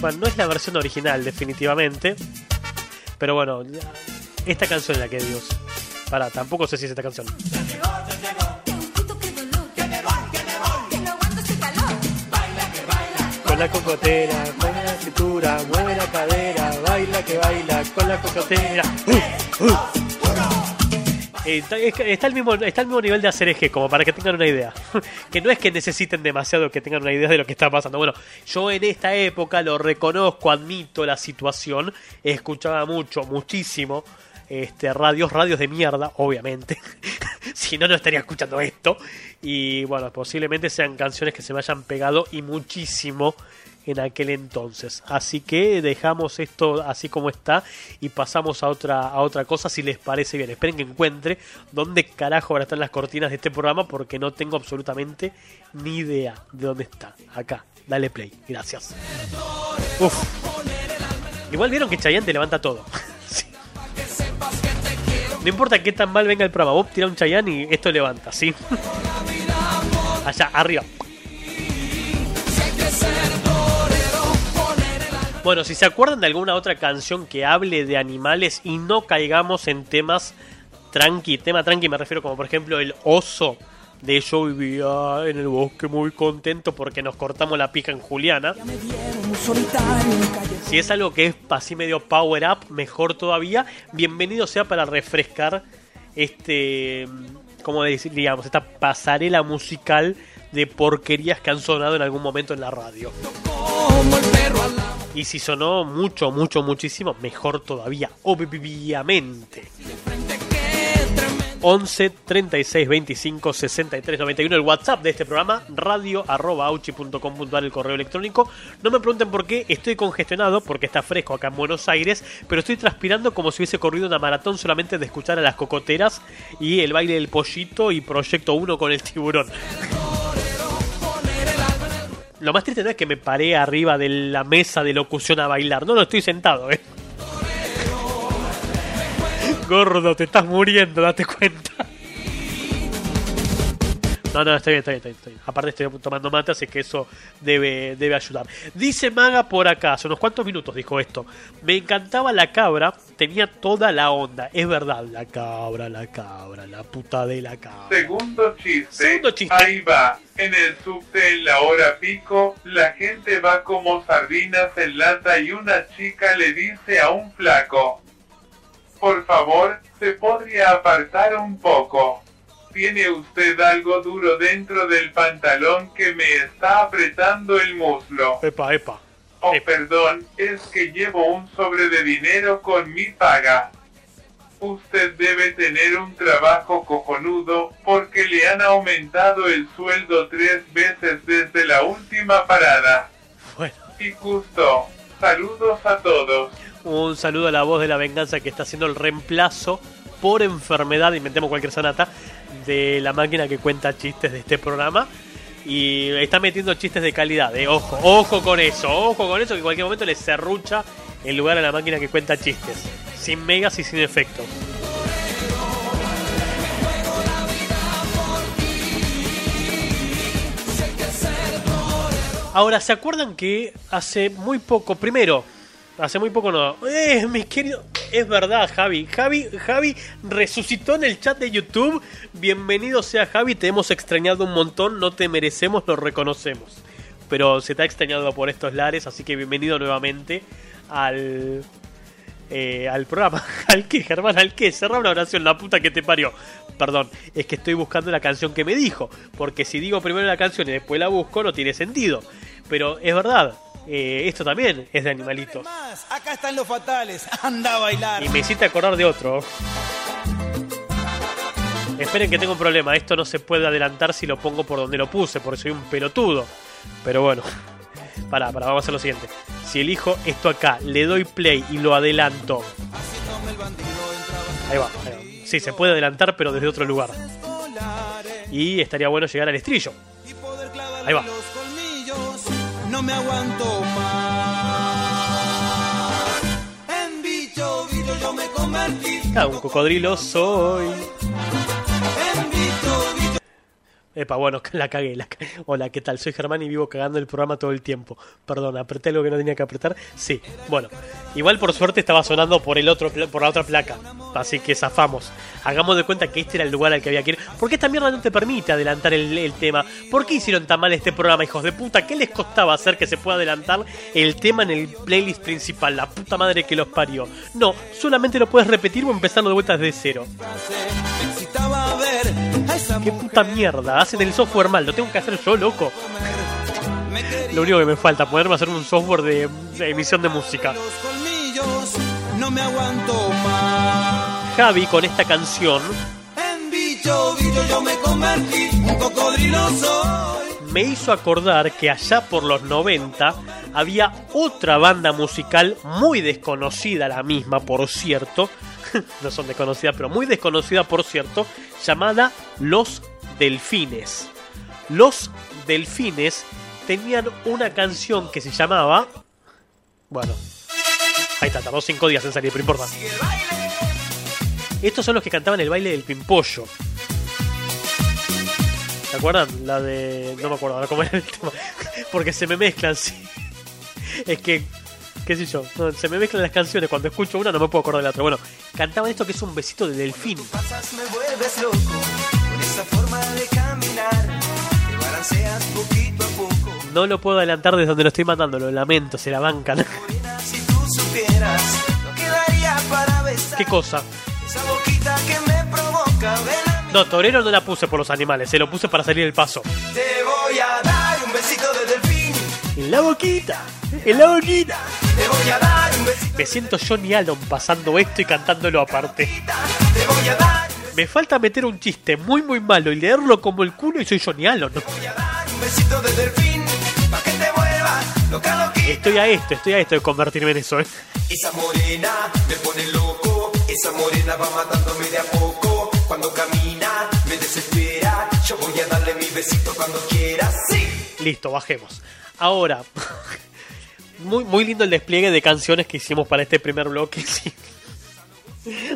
Bueno, no es la versión original, definitivamente. Pero bueno, esta canción es la que Dios. Pará, tampoco sé si es esta canción. La cocotera, con la cintura, mueve la cadera, baila que baila con la cocotera. Uh, uh. Está, al mismo, está al mismo nivel de hacer eje, como para que tengan una idea. que no es que necesiten demasiado que tengan una idea de lo que está pasando. Bueno, yo en esta época lo reconozco, admito la situación. Escuchaba mucho, muchísimo. Este, radios, radios de mierda, obviamente. si no, no estaría escuchando esto. Y bueno, posiblemente sean canciones que se me hayan pegado y muchísimo en aquel entonces. Así que dejamos esto así como está y pasamos a otra, a otra cosa si les parece bien. Esperen que encuentre dónde carajo van a estar las cortinas de este programa porque no tengo absolutamente ni idea de dónde está. Acá, dale play. Gracias. Uf. Igual vieron que Chayanne te levanta todo. No importa qué tan mal venga el programa, vos tira un Chayanne y esto levanta, ¿sí? Allá, arriba. Bueno, si se acuerdan de alguna otra canción que hable de animales y no caigamos en temas tranqui, tema tranqui me refiero como por ejemplo el oso de yo vivía en el bosque muy contento porque nos cortamos la pija en Juliana. Si es algo que es así medio power up, mejor todavía. Bienvenido sea para refrescar este, como esta pasarela musical de porquerías que han sonado en algún momento en la radio. Y si sonó mucho, mucho, muchísimo, mejor todavía, obviamente. 11 36 25 63 91 el WhatsApp de este programa radio arroba auchi.com.ar el correo electrónico. No me pregunten por qué estoy congestionado porque está fresco acá en Buenos Aires pero estoy transpirando como si hubiese corrido una maratón solamente de escuchar a las cocoteras y el baile del pollito y proyecto 1 con el tiburón. Lo más triste no es que me paré arriba de la mesa de locución a bailar no no estoy sentado eh Gordo, te estás muriendo, date cuenta. No, no, está bien, está bien, está bien, está bien. Aparte estoy tomando mate, así que eso debe, debe ayudar. Dice Maga por acá, hace unos cuantos minutos dijo esto. Me encantaba la cabra, tenía toda la onda. Es verdad, la cabra, la cabra, la puta de la cabra. Segundo chiste. Segundo chiste. Ahí va. En el subte en la hora pico, la gente va como sardinas en lata y una chica le dice a un flaco. Por favor, ¿se podría apartar un poco? Tiene usted algo duro dentro del pantalón que me está apretando el muslo. Epa, epa. Oh, perdón, es que llevo un sobre de dinero con mi paga. Usted debe tener un trabajo cojonudo porque le han aumentado el sueldo tres veces desde la última parada. Bueno. Y justo, saludos a todos. Un saludo a la voz de la venganza que está haciendo el reemplazo por enfermedad, inventemos cualquier sanata, de la máquina que cuenta chistes de este programa. Y está metiendo chistes de calidad, eh. ojo, ojo con eso, ojo con eso, que en cualquier momento le serrucha el lugar a la máquina que cuenta chistes, sin megas y sin efectos. Ahora, ¿se acuerdan que hace muy poco, primero, hace muy poco no, eh, mis queridos, es verdad, Javi, Javi, Javi resucitó en el chat de YouTube, bienvenido sea Javi, te hemos extrañado un montón, no te merecemos, lo reconocemos, pero se te ha extrañado por estos lares, así que bienvenido nuevamente al... eh, al programa, al que, Germán, al que, cerra una oración, la puta que te parió. Perdón, es que estoy buscando la canción que me dijo, porque si digo primero la canción y después la busco no tiene sentido. Pero es verdad, eh, esto también es de animalitos. Acá están los fatales. Anda a bailar. Y me hiciste acordar de otro. Esperen que tengo un problema, esto no se puede adelantar si lo pongo por donde lo puse, porque soy un pelotudo. Pero bueno, para, para, vamos a hacer lo siguiente. Si elijo esto acá, le doy play y lo adelanto. Ahí va, ahí va. Sí, se puede adelantar, pero desde otro lugar. Y estaría bueno llegar al estrillo. Ahí va. Me aguanto más. En bicho, bicho yo me convertí. Ah, un cocodrilo soy. Epa, bueno, la cagué. La ca- Hola, ¿qué tal? Soy Germán y vivo cagando el programa todo el tiempo. Perdón, apreté algo que no tenía que apretar. Sí, bueno. Igual por suerte estaba sonando por el otro por la otra placa. Así que zafamos. Hagamos de cuenta que este era el lugar al que había que ir. ¿Por qué esta mierda no te permite adelantar el, el tema? ¿Por qué hicieron tan mal este programa, hijos de puta? ¿Qué les costaba hacer que se pueda adelantar el tema en el playlist principal? La puta madre que los parió. No, solamente lo puedes repetir o empezarlo de vuelta desde cero. ¿Qué puta mierda? Hacen el software mal, lo tengo que hacer yo, loco. Lo único que me falta, ponerme a hacer un software de, emisión de música. Javi con esta canción me me hizo acordar que allá por los 90 había otra banda musical muy desconocida, la misma por cierto, no son desconocidas, pero muy desconocida por cierto, llamada Los Delfines. Los Delfines tenían una canción que se llamaba... Bueno, ahí está, tardó 5 días en salir, pero importa. Estos son los que cantaban el baile del pimpollo. ¿Se acuerdan? La de. No me acuerdo ahora cómo era el tema. Porque se me mezclan, sí. Es que. ¿Qué sé yo? se me mezclan las canciones. Cuando escucho una no me puedo acordar de la otra. Bueno, cantaban esto que es un besito de delfín. pasas me vuelves loco No lo puedo adelantar desde donde lo estoy mandando. Lo lamento, se la bancan. ¿Qué cosa? esa boquita que me provoca. Ven a mí, No, torero no la puse por los animales. Se lo puse para salir el paso. te voy a dar un besito de delfín. En la boquita. En la boquita. Te voy a dar un besito, Me siento Johnny Allen pasando esto y cantándolo aparte. te voy a dar, Me falta meter un chiste muy muy malo y leerlo como el culo y soy Johnny Allen. ¿no? voy a dar un besito de delfín. Pa' que te vuelvas loca, loquita. Estoy a esto, estoy a esto de convertirme en eso, ¿eh? Esa morena me pone loco, esa morena va matándome de a poco. Cuando camina me desespera, yo voy a darle mi besito cuando quiera, sí. Listo, bajemos. Ahora, muy, muy lindo el despliegue de canciones que hicimos para este primer bloque. sí.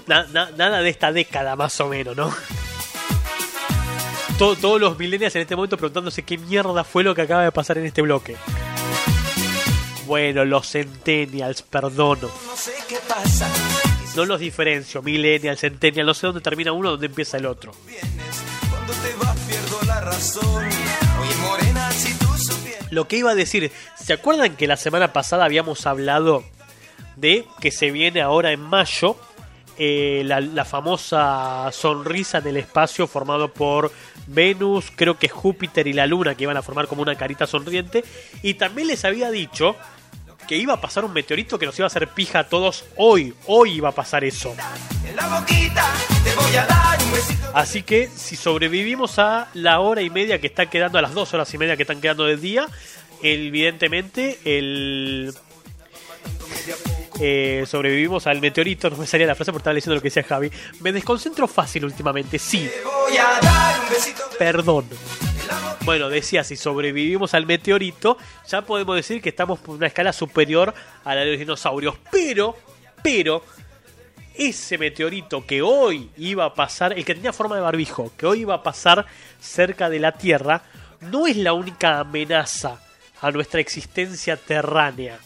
Na- na- nada de esta década, más o menos, ¿no? To- todos los millennials en este momento preguntándose qué mierda fue lo que acaba de pasar en este bloque. Bueno, los centennials, perdono. No los diferencio, millennials, centennials, no sé dónde termina uno, dónde empieza el otro. Lo que iba a decir, ¿se acuerdan que la semana pasada habíamos hablado de que se viene ahora en mayo eh, la, famosa sonrisa en el espacio formado por Venus, creo que Júpiter y la Luna que iban a formar como una carita sonriente? Y también les había dicho que iba a pasar un meteorito que nos iba a hacer pija a todos hoy, hoy iba a pasar eso. Así que si sobrevivimos a la hora y media que está quedando, a las dos horas y media que están quedando de día, evidentemente el... eh, sobrevivimos al meteorito, no me salía la frase porque estaba leyendo lo que decía Javi. Me desconcentro fácil últimamente, sí, voy a dar un besito perdón. Bueno, decía, si sobrevivimos al meteorito, ya podemos decir que estamos por una escala superior a la de los dinosaurios. Pero, pero, ese meteorito que hoy iba a pasar, el que tenía forma de barbijo, que hoy iba a pasar cerca de la Tierra, no es la única amenaza a nuestra existencia terránea.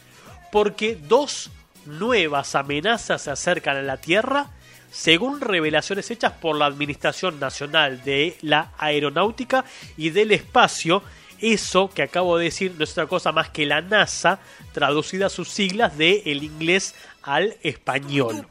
Porque dos nuevas amenazas se acercan a la Tierra según revelaciones hechas por la Administración Nacional de la Aeronáutica y del Espacio, eso que acabo de decir no es otra cosa más que la NASA, traducida a sus siglas de el inglés al español.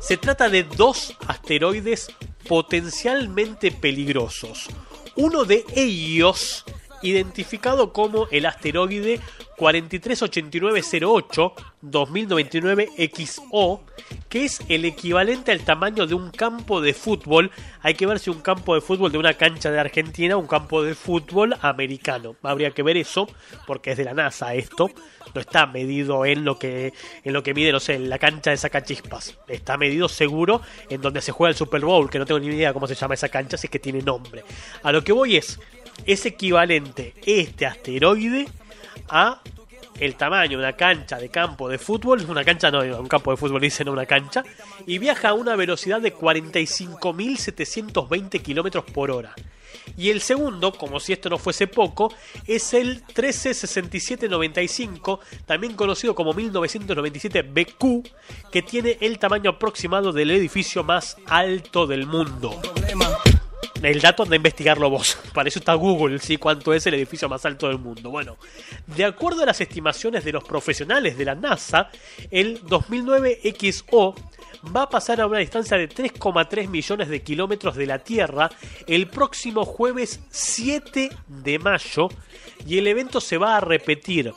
Se trata de dos asteroides potencialmente peligrosos. Uno de ellos, identificado como el asteroide 438908 2099 XO, que es el equivalente al tamaño de un campo de fútbol. Hay que ver si un campo de fútbol de una cancha de Argentina un campo de fútbol americano. Habría que ver eso, porque es de la NASA esto. No está medido en lo que en lo que mide, no sé, en la cancha de sacachispas. Está medido seguro en donde se juega el Super Bowl, que no tengo ni idea cómo se llama esa cancha, si es que tiene nombre. A lo que voy es, es equivalente este asteroide a el tamaño de una cancha de campo de fútbol, una cancha, no, un campo de fútbol dicen una cancha, y viaja a una velocidad de 45.720 kilómetros por hora. Y el segundo, como si esto no fuese poco, es el 136795, también conocido como 1997 BQ, que tiene el tamaño aproximado del edificio más alto del mundo. El dato de investigarlo vos. Para eso está Google, ¿sí? ¿Cuánto es el edificio más alto del mundo? Bueno, de acuerdo a las estimaciones de los profesionales de la NASA, el 2009 XO va a pasar a una distancia de 3,3 millones de kilómetros de la Tierra el próximo jueves 7 de mayo y el evento se va a repetir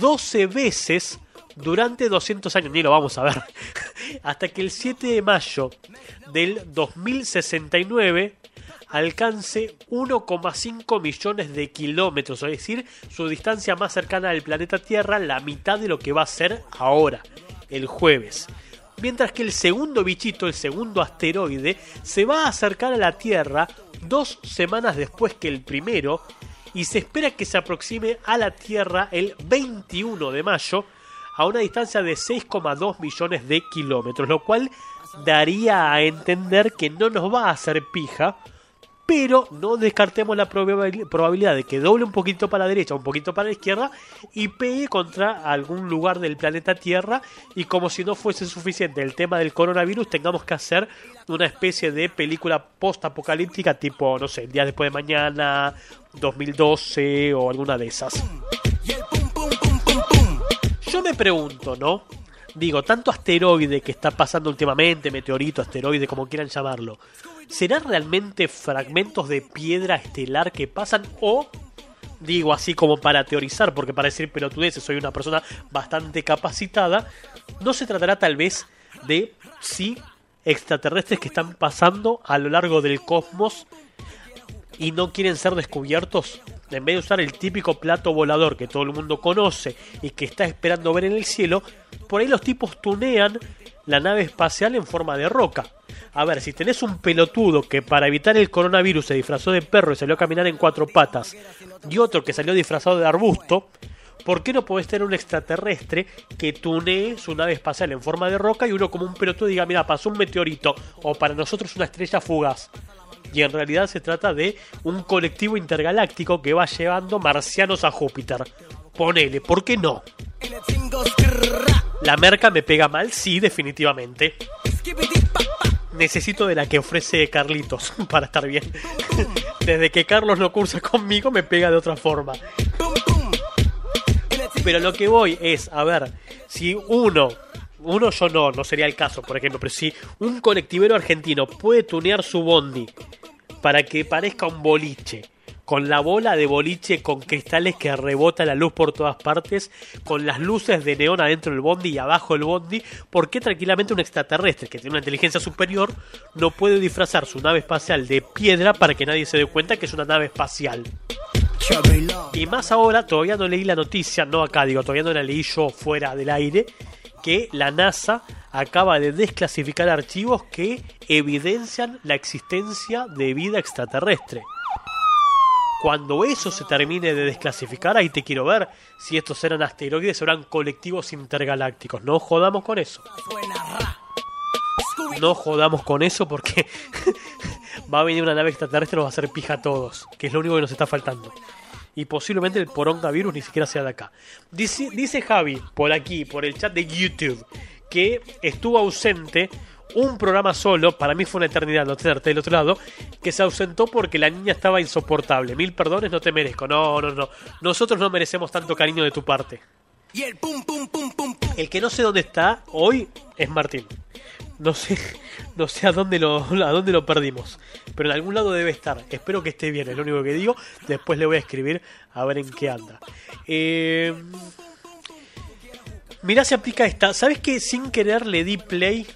12 veces durante 200 años, ni lo vamos a ver, hasta que el 7 de mayo del 2069 alcance 1,5 millones de kilómetros, es decir, su distancia más cercana al planeta Tierra, la mitad de lo que va a ser ahora, el jueves. Mientras que el segundo bichito, el segundo asteroide, se va a acercar a la Tierra dos semanas después que el primero y se espera que se aproxime a la Tierra el 21 de mayo a una distancia de 6,2 millones de kilómetros, lo cual daría a entender que no nos va a hacer pija, pero no descartemos la probabil- probabilidad de que doble un poquito para la derecha, un poquito para la izquierda y pegue contra algún lugar del planeta Tierra y como si no fuese suficiente el tema del coronavirus tengamos que hacer una especie de película post-apocalíptica tipo, no sé, el día después de mañana, 2012 o alguna de esas. Yo me pregunto, ¿no? Digo, tanto asteroide que está pasando últimamente, meteorito, asteroide, como quieran llamarlo, ¿serán realmente fragmentos de piedra estelar que pasan o, digo así como para teorizar, porque para decir pelotudeces soy una persona bastante capacitada, no se tratará tal vez de, sí, extraterrestres que están pasando a lo largo del cosmos y no quieren ser descubiertos, en vez de usar el típico plato volador que todo el mundo conoce y que está esperando ver en el cielo, por ahí los tipos tunean la nave espacial en forma de roca. A ver, si tenés un pelotudo que para evitar el coronavirus se disfrazó de perro y salió a caminar en cuatro patas, y otro que salió disfrazado de arbusto, ¿por qué no podés tener un extraterrestre que tunee su nave espacial en forma de roca y uno como un pelotudo diga, mira, pasó un meteorito, o para nosotros una estrella fugaz? Y en realidad se trata de un colectivo intergaláctico que va llevando marcianos a Júpiter. Ponele, ¿por qué no? La merca me pega mal, sí, definitivamente. Necesito de la que ofrece Carlitos para estar bien. Desde que Carlos no cursa conmigo me pega de otra forma. Pero lo que voy es, a ver, si uno, uno yo no, no sería el caso, por ejemplo, pero si un colectivero argentino puede tunear su bondi para que parezca un boliche, con la bola de boliche con cristales que rebota la luz por todas partes, con las luces de neón adentro del bondi y abajo del bondi, ¿por qué tranquilamente un extraterrestre que tiene una inteligencia superior no puede disfrazar su nave espacial de piedra para que nadie se dé cuenta que es una nave espacial? Y más ahora, todavía no leí la noticia, no acá digo, todavía no la leí yo fuera del aire, que la NASA acaba de desclasificar archivos que evidencian la existencia de vida extraterrestre. Cuando eso se termine de desclasificar, ahí te quiero ver si estos eran asteroides o eran colectivos intergalácticos. No jodamos con eso. No jodamos con eso porque va a venir una nave extraterrestre y nos va a hacer pija a todos, que es lo único que nos está faltando. Y posiblemente el porongavirus ni siquiera sea de acá. Dice, dice Javi, por aquí, por el chat de YouTube, que estuvo ausente un programa solo, para mí fue una eternidad no tenerte del otro lado, que se ausentó porque la niña estaba insoportable. Mil perdones, no te merezco. No, no, no. Nosotros no merecemos tanto cariño de tu parte. Y el pum pum pum pum pum. El que no sé dónde está hoy es Martín. No sé, no sé a dónde lo, a dónde lo perdimos. Pero en algún lado debe estar. Espero que esté bien, es lo único que digo. Después le voy a escribir a ver en qué anda. Eh, mirá si aplica esta. ¿Sabes que sin querer le di play?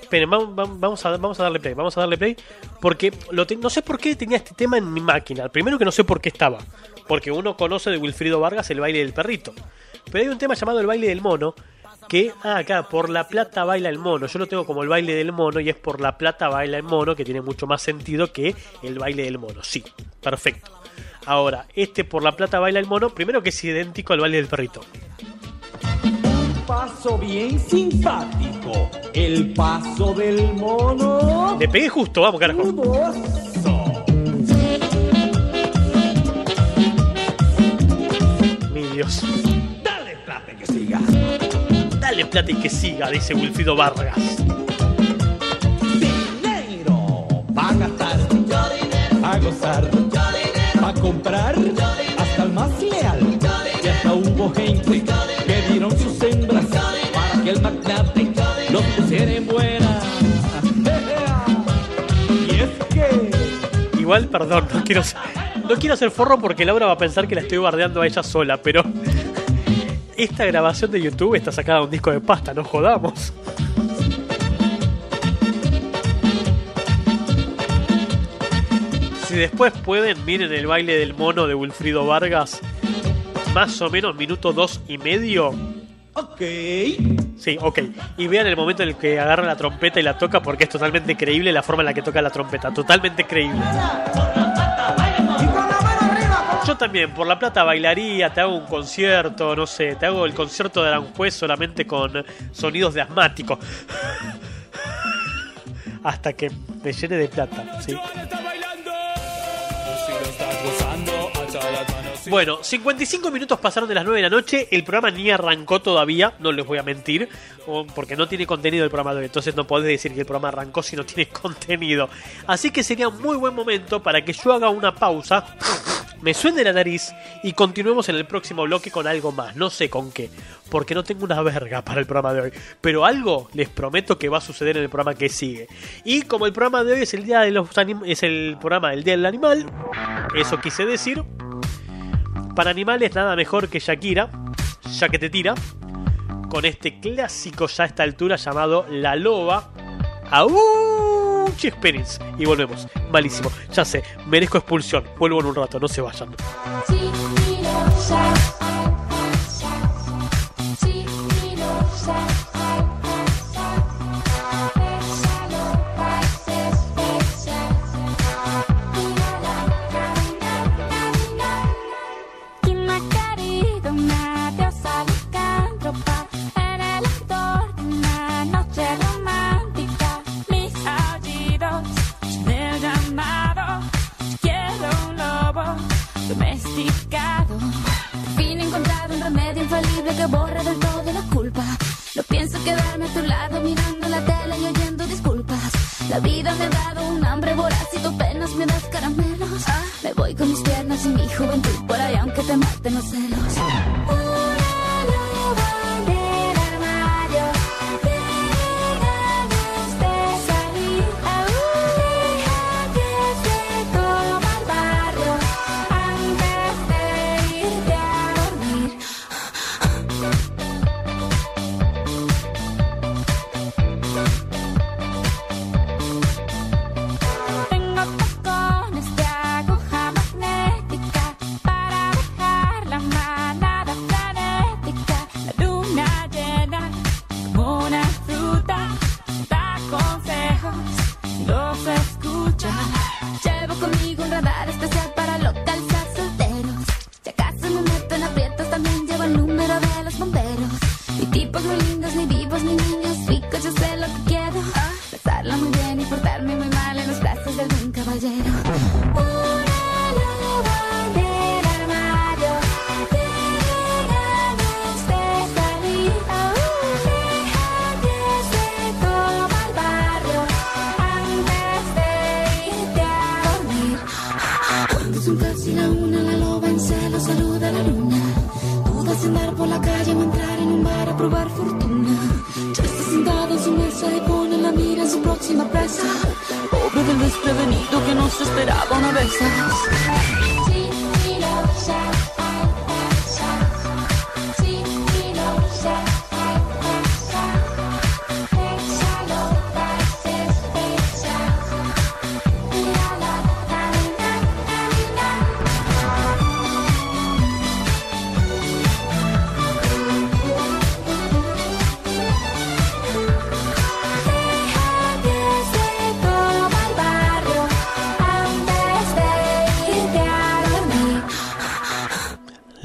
Esperen, vamos, vamos, a, vamos a darle play. Vamos a darle play. Porque lo te- no sé por qué tenía este tema en mi máquina. Primero que no sé por qué estaba. Porque uno conoce de Wilfrido Vargas el baile del perrito. Pero hay un tema llamado el baile del mono. Que, ah, acá, por la plata baila el mono. Yo lo tengo como el baile del mono y es por la plata baila el mono, que tiene mucho más sentido que el baile del mono. Sí, perfecto. Ahora, este por la plata baila el mono, primero que es idéntico al baile del perrito. Paso bien simpático. El paso del mono. Le pegué justo, vamos carajo. Mi Dios. Dale plata que siga. Dale plata y que siga, dice Wilfrido Vargas. Dinero. Va a gastar. A gozar. A comprar. Hasta el más leal. Y hasta hubo gente que dieron sus hembras para que el magnate los pusiera en buena. Y es que. Igual, perdón, no quiero no quiero ser forro porque Laura va a pensar que la estoy bardeando a ella sola, pero esta grabación de YouTube está sacada de un disco de pasta, no jodamos. Si después pueden, miren el baile del mono de Wilfrido Vargas, más o menos minuto dos y medio. Ok. Sí, ok. Y vean el momento en el que agarra la trompeta y la toca porque es totalmente creíble la forma en la que toca la trompeta. Totalmente creíble. También, por la plata bailaría, te hago un concierto, no sé, te hago el concierto de Aranjuez solamente con sonidos de asmático. Hasta que me llene de plata. Bueno, 55 minutos pasaron de las 9 de la noche, el programa ni arrancó todavía, no les voy a mentir, o- porque no tiene contenido el programa de hoy, entonces no podés decir que el programa arrancó si no tiene contenido. Así que sería muy buen momento para que yo haga una pausa, me suene la nariz y continuemos en el próximo bloque con algo más, no sé con qué, porque no tengo una verga para el programa de hoy, pero algo les prometo que va a suceder en el programa que sigue. Y como el programa de hoy es el día de los es el programa del Día del Animal, eso quise decir, para animales nada mejor que Shakira, ya que te tira, con este clásico ya a esta altura llamado La Loba. ¡Auch! Experience. Y volvemos. Malísimo. Ya sé, merezco expulsión. Vuelvo en un rato, no se vayan. La vida me ha dado un hambre voraz y tú apenas me das caramelos. Me voy con mis piernas y mi juventud por ahí aunque te maten los celos.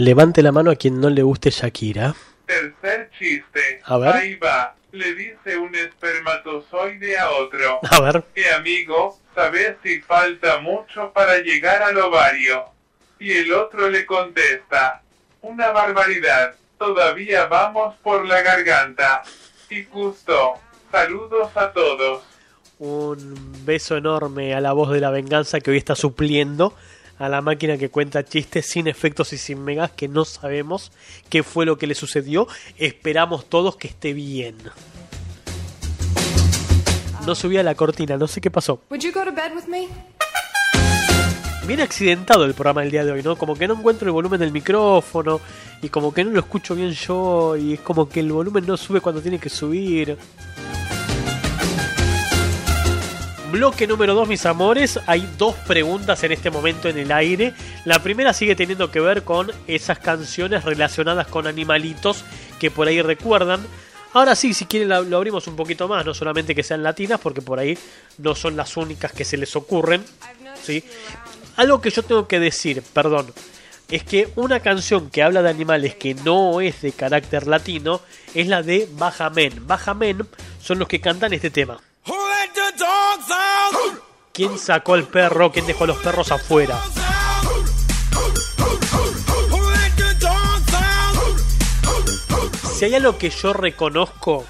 Levante la mano a quien no le guste Shakira. Tercer chiste. A ver. Ahí va. Le dice un espermatozoide a otro. A ver. Eh, amigo, ¿sabes si falta mucho para llegar al ovario? Y el otro le contesta. Una barbaridad. Todavía vamos por la garganta. Y justo. Saludos a todos. Un beso enorme a la voz de la venganza que hoy está supliendo a la máquina que cuenta chistes sin efectos y sin megas que no sabemos qué fue lo que le sucedió. Esperamos todos que esté bien. No subía la cortina, no sé qué pasó. Bien accidentado el programa del día de hoy, ¿no? Como que no encuentro el volumen del micrófono y como que no lo escucho bien yo y es como que el volumen no sube cuando tiene que subir. Bloque número 2, mis amores. Hay dos preguntas en este momento en el aire. La primera sigue teniendo que ver con esas canciones relacionadas con animalitos que por ahí recuerdan. Ahora sí, si quieren lo abrimos un poquito más, no solamente que sean latinas, porque por ahí no son las únicas que se les ocurren. ¿sí? Algo que yo tengo que decir, perdón, es que una canción que habla de animales que no es de carácter latino es la de Baja Men. Baja Men son los que cantan este tema. ¿Quién sacó al perro? ¿Quién dejó a los perros afuera? Si hay algo que yo reconozco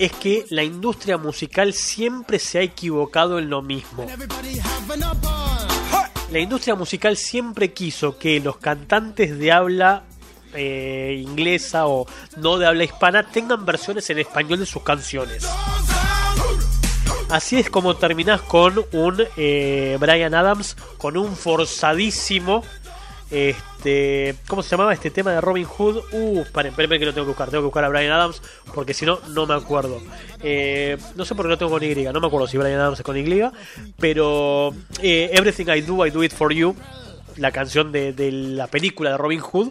es que la industria musical siempre se ha equivocado en lo mismo. La industria musical siempre quiso que los cantantes de habla eh, inglesa o no de habla hispana tengan versiones en español de sus canciones. Así es como terminás con un eh, Brian Adams con un forzadísimo. Este, ¿Cómo se llamaba este tema de Robin Hood? Uh, esperen que lo tengo que buscar. Tengo que buscar a Brian Adams porque si no, no me acuerdo. Eh, no sé por qué lo tengo con Y. No me acuerdo si Brian Adams es con Y. Pero Everything I Do, I Do It For You. La canción de, de la película de Robin Hood.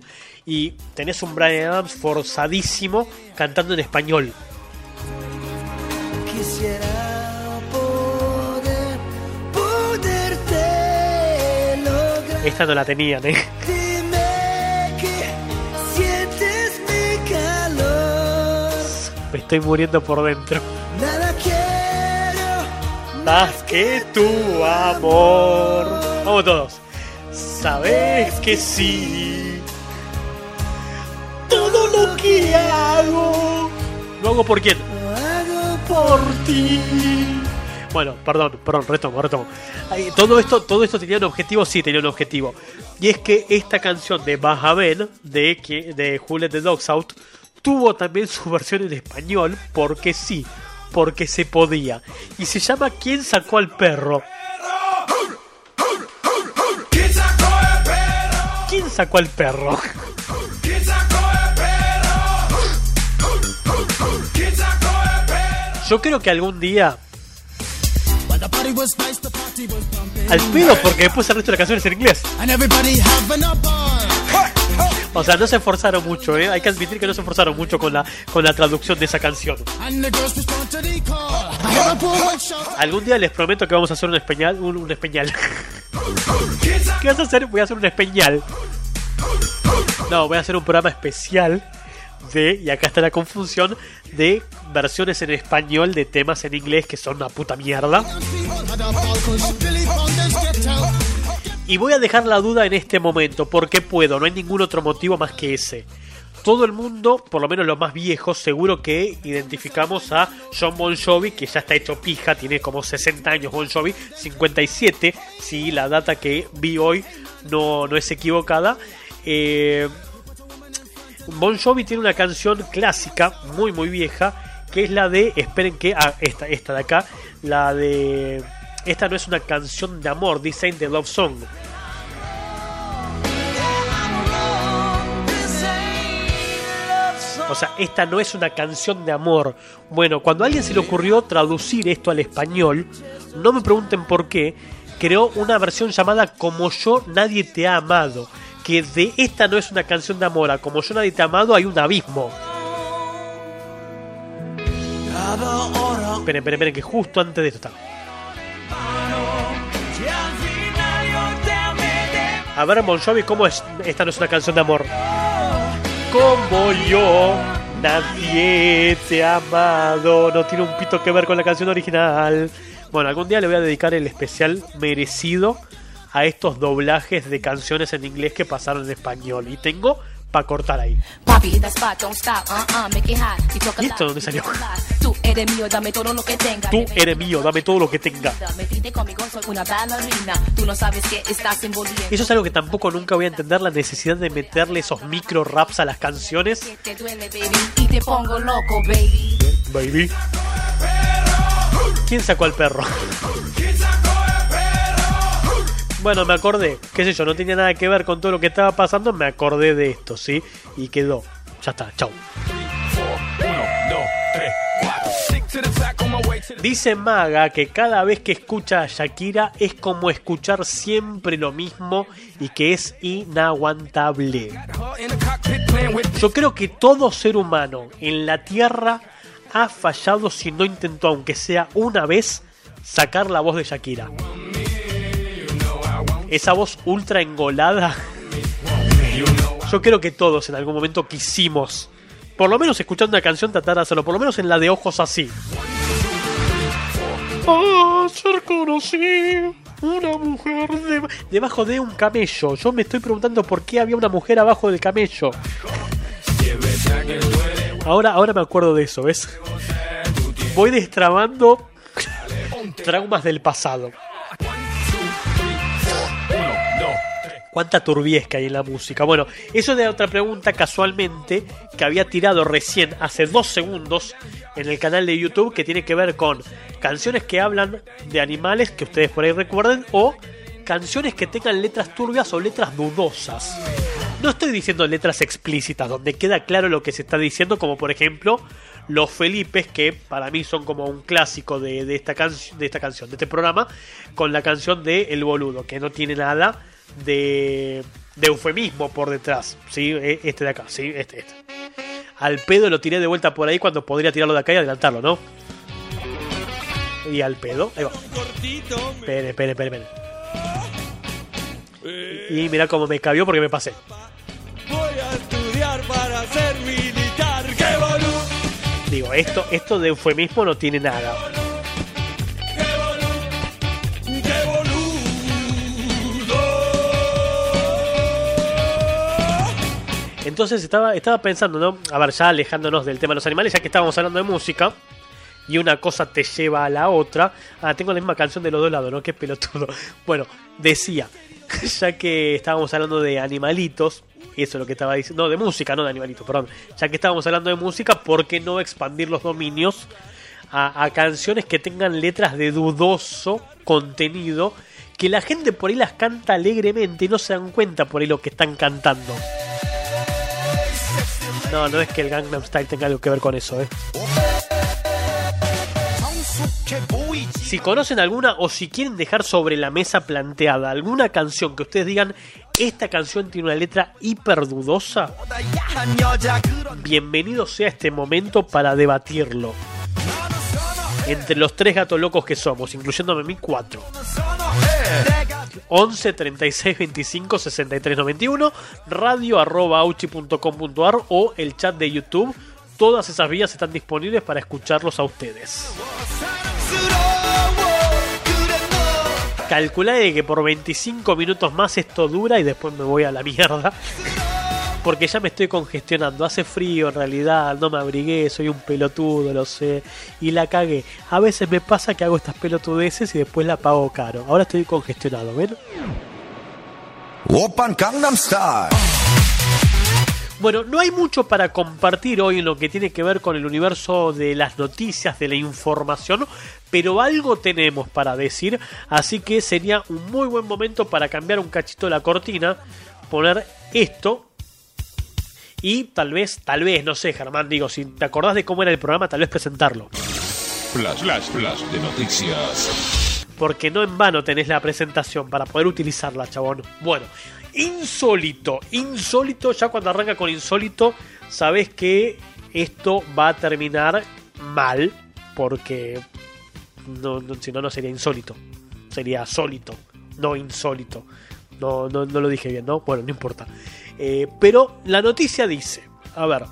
Y tenés un Brian Adams forzadísimo cantando en español. Quisiera poder, poderte lograr. Esta no la tenían, ¿eh? Dime que sientes mi calor. Me estoy muriendo por dentro. Nada quiero Más que tu amor. Vamos todos. Sabes que sí. Todo lo que hago. ¿Lo hago por quién? lo hago Por ti. Bueno, perdón, perdón, retomo, retomo. Ay, Todo esto, todo esto tenía un objetivo, sí tenía un objetivo. Y es que esta canción de Bajaben, de, de Let the Dogs Out, tuvo también su versión en español, porque sí, porque se podía. Y se llama ¿Quién sacó al perro? ¿Quién sacó el perro? ¿Quién sacó al perro? Yo creo que algún día, al pedo, porque después el resto de la canción es en inglés. O sea, no se esforzaron mucho, ¿eh? Hay que admitir que no se esforzaron mucho con la, con la traducción de esa canción. Algún día les prometo que vamos a hacer un espeñal. Un, un espeñal. ¿Qué vas a hacer? Voy a hacer un espeñal. No, voy a hacer un programa especial de, y acá está la confusión, de versiones en español de temas en inglés que son una puta mierda. Y voy a dejar la duda en este momento, porque puedo, no hay ningún otro motivo más que ese. Todo el mundo, por lo menos los más viejos, seguro que identificamos a John Bon Jovi, que ya está hecho pija, tiene como 60 años Bon Jovi, 57, si la data que vi hoy no, no es equivocada. Eh, bon Jovi tiene una canción clásica, muy muy vieja, que es la de, esperen que, ah, esta, esta de acá, la de... Esta no es una canción de amor, Ain't the Love Song. O sea, esta no es una canción de amor. Bueno, cuando a alguien se le ocurrió traducir esto al español, no me pregunten por qué, creó una versión llamada Como yo nadie te ha amado. Que de esta no es una canción de amor, Como yo nadie te amado hay un abismo. Esperen, esperen, esperen, que justo antes de esto está. A ver, Bon Jovi, ¿cómo es? Esta no es una canción de amor. Como yo, nadie te ha amado. No tiene un pito que ver con la canción original. Bueno, algún día le voy a dedicar el especial merecido a estos doblajes de canciones en inglés que pasaron en español. Y tengo para cortar ahí. Papi, uh-uh, ¿Y esto dónde salió? Tú eres mío, dame todo lo que tenga. Tú eres mío, dame todo lo que tenga. Eso es algo que tampoco nunca voy a entender, la necesidad de meterle esos micro raps a las canciones. Baby. ¿Quién sacó al perro? Bueno, me acordé, qué sé yo, no tenía nada que ver con todo lo que estaba pasando, me acordé de esto, ¿sí? Y quedó. Ya está, chau. Dice Maga que cada vez que escucha a Shakira es como escuchar siempre lo mismo y que es inaguantable. Yo creo que todo ser humano en la Tierra ha fallado si no intentó, aunque sea una vez, sacar la voz de Shakira. Esa voz ultra engolada. Yo creo que todos en algún momento quisimos, por lo menos escuchando una canción, tratar de hacerlo, por lo menos en la de ojos así. Ayer conocí una mujer de- debajo de un camello. Yo me estoy preguntando por qué había una mujer abajo del camello. Ahora, ahora me acuerdo de eso, ¿ves? Voy destrabando traumas del pasado. Cuánta turbiez que hay en la música. Bueno, eso de otra pregunta casualmente que había tirado recién hace dos segundos en el canal de YouTube que tiene que ver con canciones que hablan de animales que ustedes por ahí recuerden o canciones que tengan letras turbias o letras dudosas. No estoy diciendo letras explícitas donde queda claro lo que se está diciendo, como por ejemplo Los Felipes, que para mí son como un clásico de esta canción, de este programa, con la canción de El Boludo, que no tiene nada de, de eufemismo por detrás. ¿sí? E- Este de acá, ¿sí? este, este. Al pedo lo tiré de vuelta por ahí cuando podría tirarlo de acá y adelantarlo, ¿no? Y al pedo, ahí va. Espere, espere, espere, espere. Y mira cómo me cabió porque me pasé. Voy a estudiar para ser militar. Digo, esto, esto de eufemismo no tiene nada. Entonces estaba, estaba pensando, ¿no? A ver, ya alejándonos del tema de los animales, ya que estábamos hablando de música. Y una cosa te lleva a la otra. Ah, tengo la misma canción de los dos lados, ¿no? Qué pelotudo. Bueno, decía, ya que estábamos hablando de animalitos, eso es lo que estaba diciendo, no, de música, no de animalitos, perdón. Ya que estábamos hablando de música, ¿por qué no expandir los dominios a, a canciones que tengan letras de dudoso contenido? Que la gente por ahí las canta alegremente y no se dan cuenta por ahí lo que están cantando. No, no es que el Gangnam Style tenga algo que ver con eso, ¿eh? Si conocen alguna o si quieren dejar sobre la mesa planteada alguna canción que ustedes digan, esta canción tiene una letra hiper dudosa, bienvenido sea este momento para debatirlo. Entre los tres gatos locos que somos, incluyéndome a mí, cuatro. 11 36 25 63 91 radio arroba o el chat de YouTube. Todas esas vías están disponibles para escucharlos a ustedes. Calculé que por 25 minutos más esto dura y después me voy a la mierda. Porque ya me estoy congestionando. Hace frío en realidad, no me abrigué, soy un pelotudo, lo sé. Y la cagué. A veces me pasa que hago estas pelotudeces y después la pago caro. Ahora estoy congestionado, ¿ven? Open Gangnam Style. Bueno, no hay mucho para compartir hoy en lo que tiene que ver con el universo de las noticias, de la información, pero algo tenemos para decir, así que sería un muy buen momento para cambiar un cachito la cortina, poner esto y tal vez, tal vez, no sé, Germán, digo, si te acordás de cómo era el programa, tal vez presentarlo. Flash, flash, flash de noticias. Porque no en vano tenés la presentación para poder utilizarla, chabón. Bueno, insólito, insólito, ya cuando arranca con insólito, sabes que esto va a terminar mal, porque no, no- si no, no sería insólito, sería sólito, no insólito. No, no, no lo dije bien, ¿no? Bueno, no importa. Eh, pero la noticia dice, a ver,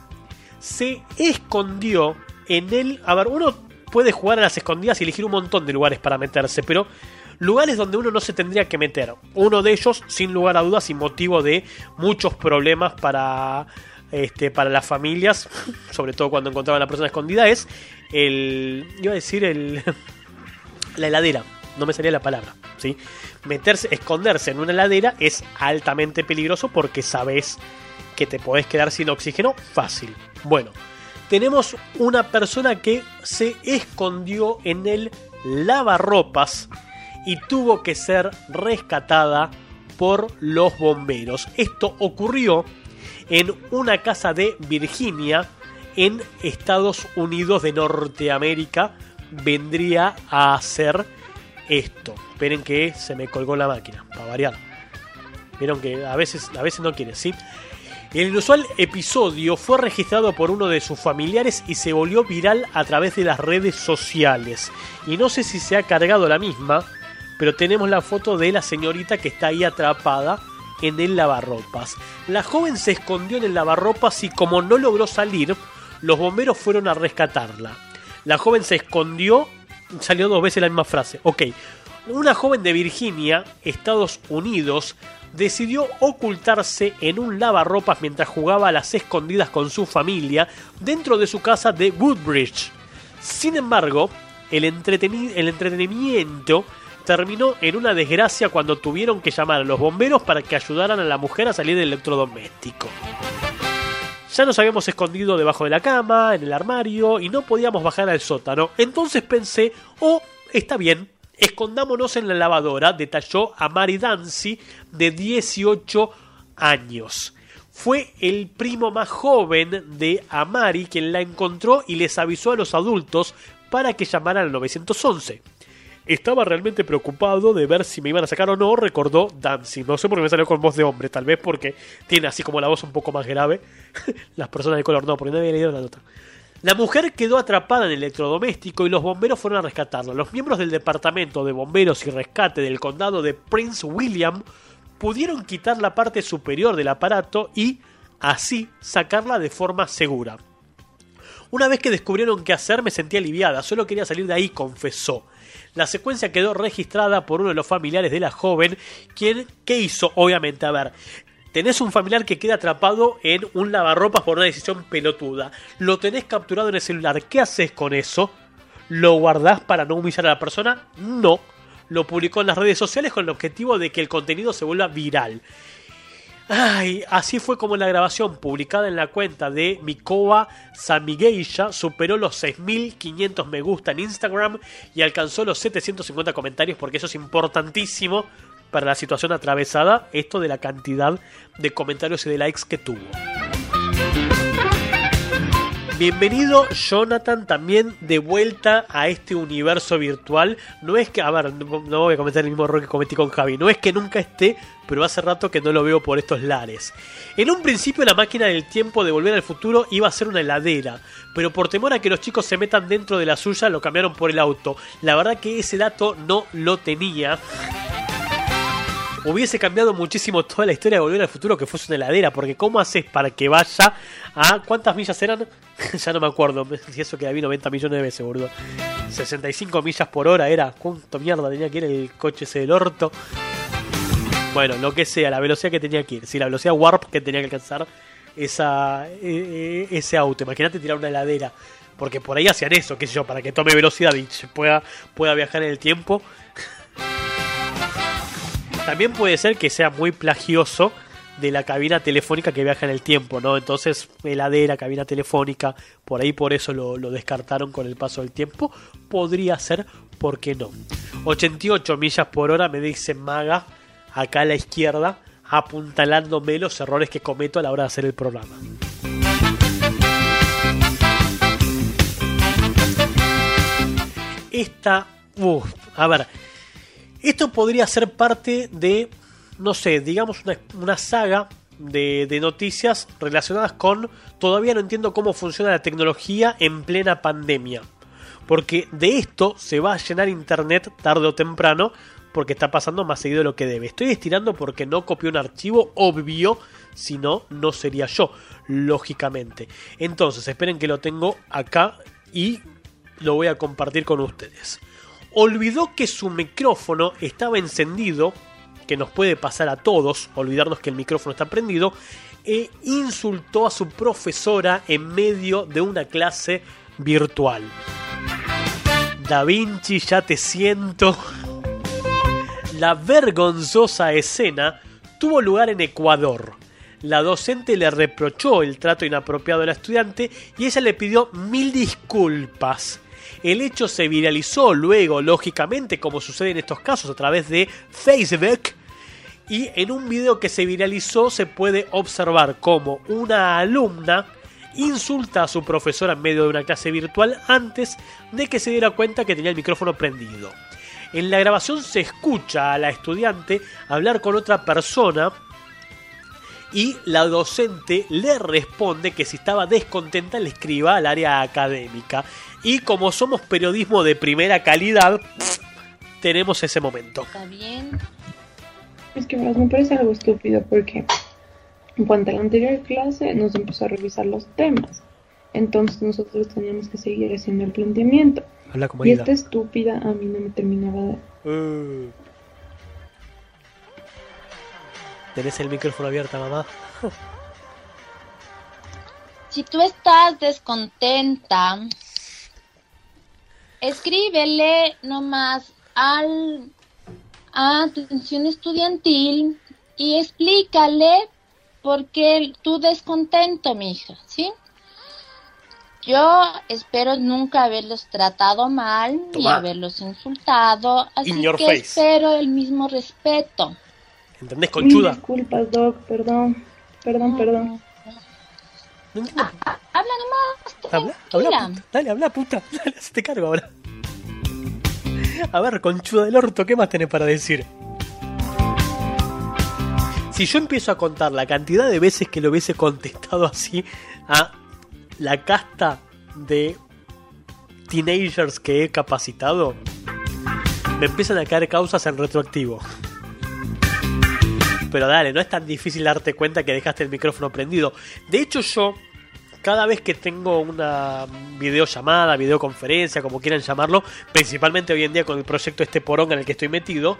se escondió en el... A ver, uno puede jugar a las escondidas y elegir un montón de lugares para meterse, pero lugares donde uno no se tendría que meter. Uno de ellos, sin lugar a dudas, y motivo de muchos problemas para, este, para las familias, sobre todo cuando encontraban a la persona escondida, es el... Iba a decir el... la heladera. No me salía la palabra, ¿sí? Meterse, esconderse en una heladera es altamente peligroso porque sabes que te podés quedar sin oxígeno fácil. Bueno, tenemos una persona que se escondió en el lavarropas y tuvo que ser rescatada por los bomberos. Esto ocurrió en una casa de Virginia en Estados Unidos de Norteamérica. Vendría a ser esto. Esperen que se me colgó la máquina, para variar. Vieron que a veces, a veces no quiere, ¿sí? El inusual episodio fue registrado por uno de sus familiares y se volvió viral a través de las redes sociales. Y no sé si se ha cargado la misma, pero tenemos la foto de la señorita que está ahí atrapada en el lavarropas. La joven se escondió en el lavarropas y como no logró salir, los bomberos fueron a rescatarla. La joven se escondió, salió dos veces la misma frase. Ok, una joven de Virginia, Estados Unidos, decidió ocultarse en un lavarropas mientras jugaba a las escondidas con su familia dentro de su casa de Woodbridge. Sin embargo, el, el entretenimiento terminó en una desgracia cuando tuvieron que llamar a los bomberos para que ayudaran a la mujer a salir del electrodoméstico. Ya nos habíamos escondido debajo de la cama, en el armario, y no podíamos bajar al sótano. Entonces pensé, oh, está bien, escondámonos en la lavadora, detalló a Mari Dancy, de 18 años. Fue el primo más joven de Amari quien la encontró y les avisó a los adultos para que llamaran al 911. Estaba realmente preocupado de ver si me iban a sacar o no, recordó Dancy. No sé por qué me salió con voz de hombre, tal vez porque tiene así como la voz un poco más grave. Las personas de color no, porque no había leído la nota. La mujer quedó atrapada en el electrodoméstico y los bomberos fueron a rescatarla. Los miembros del Departamento de Bomberos y Rescate del Condado de Prince William pudieron quitar la parte superior del aparato y así sacarla de forma segura. Una vez que descubrieron qué hacer me sentí aliviada, solo quería salir de ahí, confesó. La secuencia quedó registrada por uno de los familiares de la joven, quien, ¿qué hizo? Obviamente, a ver, tenés un familiar que queda atrapado en un lavarropas por una decisión pelotuda, lo tenés capturado en el celular, ¿qué haces con eso? ¿Lo guardás para no humillar a la persona? No. Lo publicó en las redes sociales con el objetivo de que el contenido se vuelva viral. Ay, así fue como la grabación publicada en la cuenta de Mikoa Samigueisha superó los 6.500 me gusta en Instagram y alcanzó los 750 comentarios porque eso es importantísimo para la situación atravesada, esto de la cantidad de comentarios y de likes que tuvo. Bienvenido Jonathan también de vuelta a este universo virtual. No es que, a ver, no, voy a cometer el mismo error que cometí con Javi. No es que nunca esté, pero hace rato que no lo veo por estos lares. En un principio la máquina del tiempo de volver al futuro iba a ser una heladera, pero por temor a que los chicos se metan dentro de la suya lo cambiaron por el auto. La verdad que ese dato no lo tenía. Hubiese cambiado muchísimo toda la historia de Volver al Futuro que fuese una heladera, porque ¿cómo haces para que vaya a... ¿Cuántas millas eran? ya no me acuerdo, si eso que la vi 90 millones de veces, boludo. 65 millas por hora era. ¿Cuánto mierda tenía que ir el coche ese del orto? Bueno, lo que sea, la velocidad que tenía que ir. Si la velocidad warp que tenía que alcanzar eh, eh, ese auto. Imagínate tirar una heladera. Porque por ahí hacían eso, qué sé yo, para que tome velocidad y pueda, pueda viajar en el tiempo. También puede ser que sea muy plagioso de la cabina telefónica que viaja en el tiempo, ¿no? Entonces, heladera, cabina telefónica, por ahí por eso lo, descartaron con el paso del tiempo. Podría ser, ¿por qué no? 88 millas por hora, me dice Maga, acá a la izquierda, apuntalándome los errores que cometo a la hora de hacer el programa. Esta, uf, a ver, esto podría ser parte de, no sé, digamos una, saga de, de, noticias relacionadas con, todavía no entiendo cómo funciona la tecnología en plena pandemia. Porque de esto se va a llenar Internet tarde o temprano, porque está pasando más seguido de lo que debe. Estoy estirando porque no copié un archivo, obvio, si no, no sería yo, lógicamente. Entonces, esperen que lo tengo acá y lo voy a compartir con ustedes. Olvidó que su micrófono estaba encendido, que nos puede pasar a todos, olvidarnos que el micrófono está prendido, e insultó a su profesora en medio de una clase virtual. Da Vinci, ya te siento. La vergonzosa escena tuvo lugar en Ecuador. La docente le reprochó el trato inapropiado de la estudiante y ella le pidió mil disculpas. El hecho se viralizó luego, lógicamente, como sucede en estos casos, a través de Facebook. Y en un video que se viralizó se puede observar como una alumna insulta a su profesora en medio de una clase virtual antes de que se diera cuenta que tenía el micrófono prendido. En la grabación se escucha a la estudiante hablar con otra persona y la docente le responde que si estaba descontenta le escriba al área académica. Y como somos periodismo de primera calidad, tenemos ese momento. Está bien. Es que me parece algo estúpido porque en cuanto a la anterior clase nos empezó a revisar los temas. Entonces nosotros teníamos que seguir haciendo el planteamiento. Habla como Y esta estúpida a mí no me terminaba de... Uh. Tenés el micrófono abierto, mamá. Si tú estás descontenta, escríbele nomás al a atención estudiantil y explícale por qué tu descontento, mija, ¿sí? Yo espero nunca haberlos tratado mal ni haberlos insultado, así In que face. espero el mismo respeto. ¿Entendés, Mil conchuda? disculpas, Doc, perdón. Perdón, perdón. Habla nomás. Habla, habla, puta. Dale, habla, puta. Dale, te cargo ahora. A ver, conchuda del orto, ¿qué más tenés para decir? Si yo empiezo a contar la cantidad de veces que lo hubiese contestado así a la casta de teenagers que he capacitado, me empiezan a caer causas en retroactivo. Pero dale, no es tan difícil darte cuenta que dejaste el micrófono prendido. De hecho, yo, cada vez que tengo una videollamada, videoconferencia, como quieran llamarlo, principalmente hoy en día con el proyecto este porón en el que estoy metido,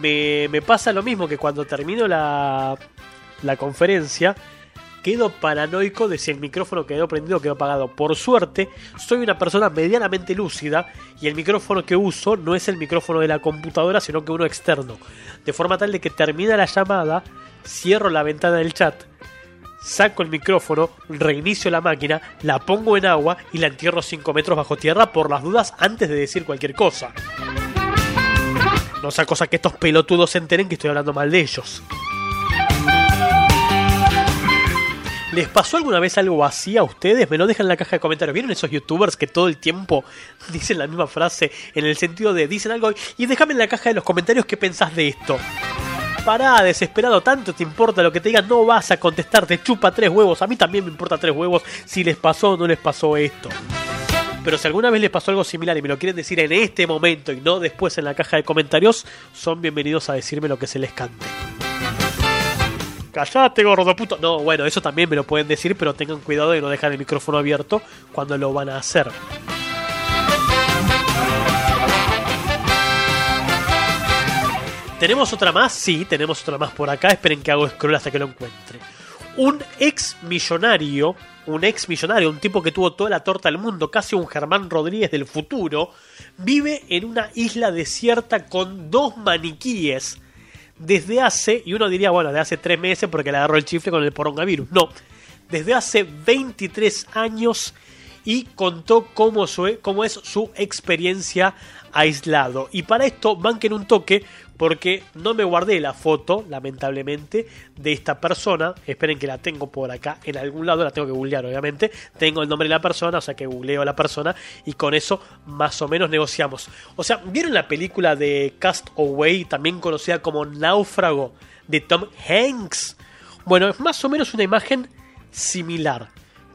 me, pasa lo mismo que cuando termino la, la conferencia, quedo paranoico de si el micrófono quedó prendido o quedó apagado. Por suerte, soy una persona medianamente lúcida y el micrófono que uso no es el micrófono de la computadora, sino que uno externo. De forma tal de que termina la llamada, cierro la ventana del chat, saco el micrófono, reinicio la máquina, la pongo en agua y la entierro 5 metros bajo tierra por las dudas antes de decir cualquier cosa. No sea cosa que estos pelotudos se enteren que estoy hablando mal de ellos. ¿Les pasó alguna vez algo así a ustedes? Me lo dejan en la caja de comentarios. ¿Vieron esos youtubers que todo el tiempo dicen la misma frase en el sentido de dicen algo y déjame en la caja de los comentarios qué pensás de esto? Pará, desesperado, tanto te importa lo que te digan, no vas a contestar, te chupa tres huevos. A mí también me importa tres huevos si les pasó o no les pasó esto. Pero si alguna vez les pasó algo similar y me lo quieren decir en este momento y no después en la caja de comentarios, son bienvenidos a decirme lo que se les cante. Callate, gordo puto. No, bueno, eso también me lo pueden decir, pero tengan cuidado de no dejar el micrófono abierto cuando lo van a hacer. ¿Tenemos otra más? Sí, tenemos otra más por acá. Esperen que hago scroll hasta que lo encuentre. Un ex millonario, un ex millonario, un tipo que tuvo toda la torta del mundo, casi un Germán Rodríguez del futuro, vive en una isla desierta con dos maniquíes desde hace, y uno diría, bueno, de hace tres meses porque le agarró el chifle con el porongavirus. No, desde hace 23 años y contó cómo, su- cómo es su experiencia aislado. Y para esto, banquen un toque porque no me guardé la foto, lamentablemente, de esta persona. Esperen que la tengo por acá en algún lado, la tengo que googlear, obviamente. Tengo el nombre de la persona, o sea que googleo a la persona y con eso más o menos negociamos. O sea, ¿vieron la película de Cast Away, también conocida como Náufrago, de Tom Hanks? Bueno, es más o menos una imagen similar,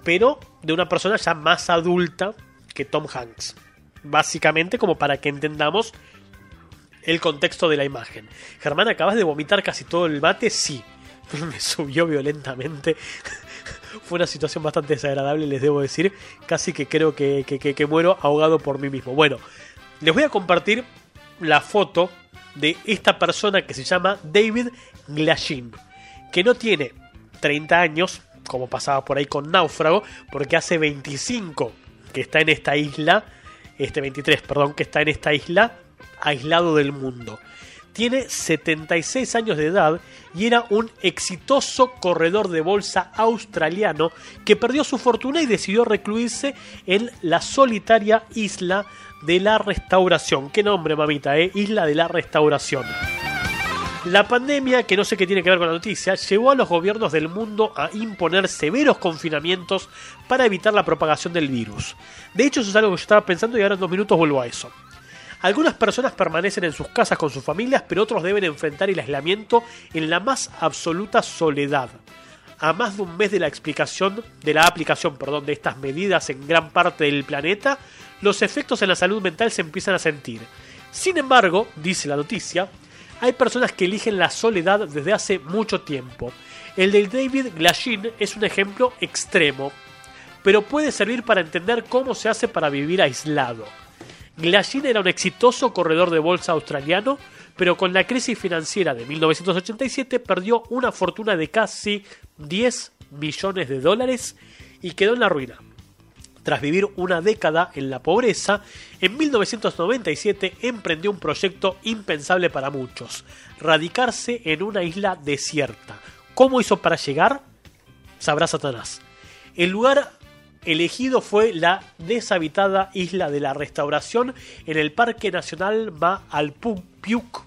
pero de una persona ya más adulta que Tom Hanks. Básicamente como para que entendamos el contexto de la imagen. Germán, ¿acabas de vomitar casi todo el mate? Sí. Me subió violentamente. Fue una situación bastante desagradable, les debo decir. Casi que creo que, que- que- que muero ahogado por mí mismo. Bueno, les voy a compartir la foto de esta persona que se llama David Glashin. Que no tiene 30 años, como pasaba por ahí con Náufrago, porque hace 25 que está en esta isla. Este 23, perdón, que está en esta isla aislado del mundo. Tiene 76 años de edad y era un exitoso corredor de bolsa australiano que perdió su fortuna y decidió recluirse en la solitaria isla de la restauración. ¿Qué nombre, mamita, eh? Isla de la restauración. La pandemia, que no sé qué tiene que ver con la noticia, llevó a los gobiernos del mundo a imponer severos confinamientos para evitar la propagación del virus. De hecho, eso es algo que yo estaba pensando y ahora en dos minutos vuelvo a eso. Algunas personas permanecen en sus casas con sus familias, pero otros deben enfrentar el aislamiento en la más absoluta soledad. A más de un mes de la explicación de la aplicación, perdón, de estas medidas en gran parte del planeta, los efectos en la salud mental se empiezan a sentir. Sin embargo, dice la noticia, hay personas que eligen la soledad desde hace mucho tiempo. El de David Glashin es un ejemplo extremo, pero puede servir para entender cómo se hace para vivir aislado. Glashin era un exitoso corredor de bolsa australiano, pero con la crisis financiera de 1987 perdió una fortuna de casi 10 millones de dólares y quedó en la ruina. Tras vivir una década en la pobreza, en 1997 emprendió un proyecto impensable para muchos, radicarse en una isla desierta. ¿Cómo hizo para llegar? Sabrá Satanás. El lugar elegido fue la deshabitada isla de la Restauración en el Parque Nacional Maalpuyuk,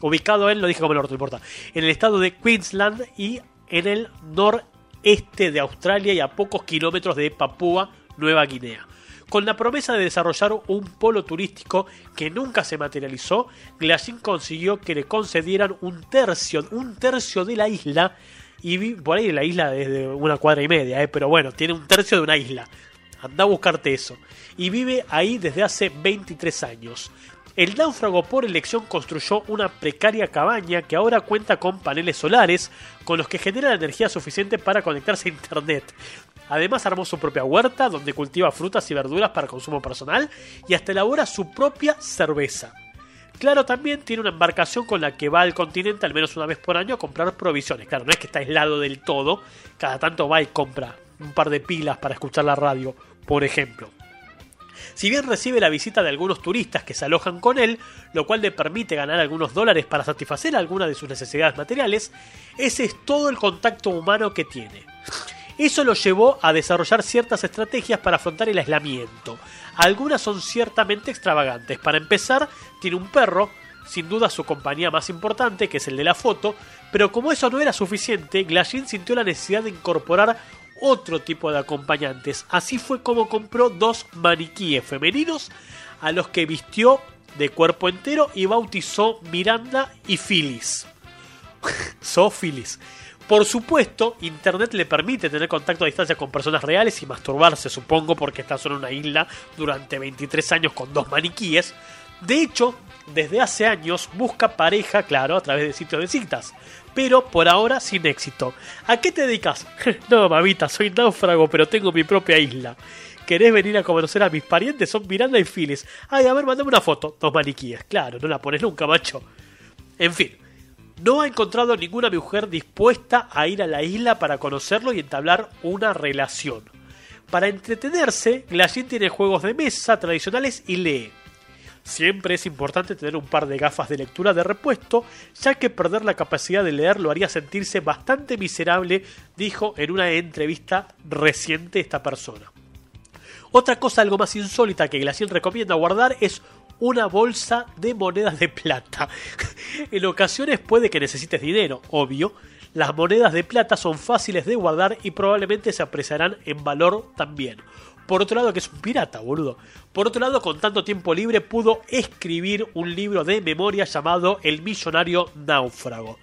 ubicado en, lo dije como el norte, no importa, en el estado de Queensland y en el noreste de Australia y a pocos kilómetros de Papúa Nueva Guinea. Con la promesa de desarrollar un polo turístico que nunca se materializó, Glashin consiguió que le concedieran un tercio, un tercio de la isla, y vi- por ahí la isla desde una cuadra y media, eh, pero bueno, tiene un tercio de una isla. Anda a buscarte eso. Y vive ahí desde hace 23 años. El náufrago por elección construyó una precaria cabaña que ahora cuenta con paneles solares con los que genera la energía suficiente para conectarse a internet. Además armó su propia huerta donde cultiva frutas y verduras para consumo personal y hasta elabora su propia cerveza. Claro, también tiene una embarcación con la que va al continente al menos una vez por año a comprar provisiones. Claro, no es que está aislado del todo, cada tanto va y compra un par de pilas para escuchar la radio, por ejemplo. Si bien recibe la visita de algunos turistas que se alojan con él, lo cual le permite ganar algunos dólares para satisfacer algunas de sus necesidades materiales, ese es todo el contacto humano que tiene. Eso lo llevó a desarrollar ciertas estrategias para afrontar el aislamiento. Algunas son ciertamente extravagantes. Para empezar, tiene un perro, sin duda su compañía más importante, que es el de la foto, pero como eso no era suficiente, Glashin sintió la necesidad de incorporar otro tipo de acompañantes. Así fue como compró dos maniquíes femeninos a los que vistió de cuerpo entero y bautizó Miranda y Phyllis. Sófilis. Por supuesto, Internet le permite tener contacto a distancia con personas reales y masturbarse, supongo, porque está solo en una isla durante 23 años con dos maniquíes. De hecho, desde hace años busca pareja, claro, a través de sitios de citas, pero por ahora sin éxito. ¿A qué te dedicas? no, mamita, soy náufrago, pero tengo mi propia isla. ¿Querés venir a conocer a mis parientes? Son Miranda y Phyllis. Ay, a ver, mandame una foto. Dos maniquíes. Claro, no la pones nunca, macho. En fin, no ha encontrado ninguna mujer dispuesta a ir a la isla para conocerlo y entablar una relación. Para entretenerse, Glashin tiene juegos de mesa tradicionales y lee. Siempre es importante tener un par de gafas de lectura de repuesto, ya que perder la capacidad de leer lo haría sentirse bastante miserable, dijo en una entrevista reciente esta persona. Otra cosa algo más insólita que Glacial recomienda guardar es una bolsa de monedas de plata. en ocasiones puede que necesites dinero, obvio. Las monedas de plata son fáciles de guardar y probablemente se apreciarán en valor también. Por otro lado, que es un pirata, boludo. Por otro lado, con tanto tiempo libre, pudo escribir un libro de memoria llamado El millonario náufrago.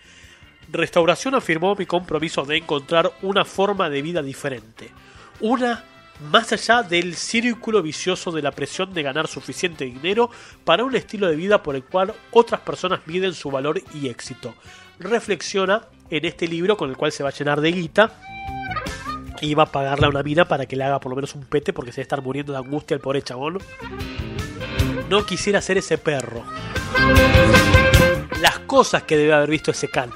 Restauración afirmó mi compromiso de encontrar una forma de vida diferente. Una más allá del círculo vicioso de la presión de ganar suficiente dinero para un estilo de vida por el cual otras personas miden su valor y éxito. Reflexiona en este libro con el cual se va a llenar de guita y va a pagarle a una mina para que le haga por lo menos un pete porque se debe estar muriendo de angustia el pobre chabón. No quisiera ser ese perro. Las cosas que debe haber visto ese can.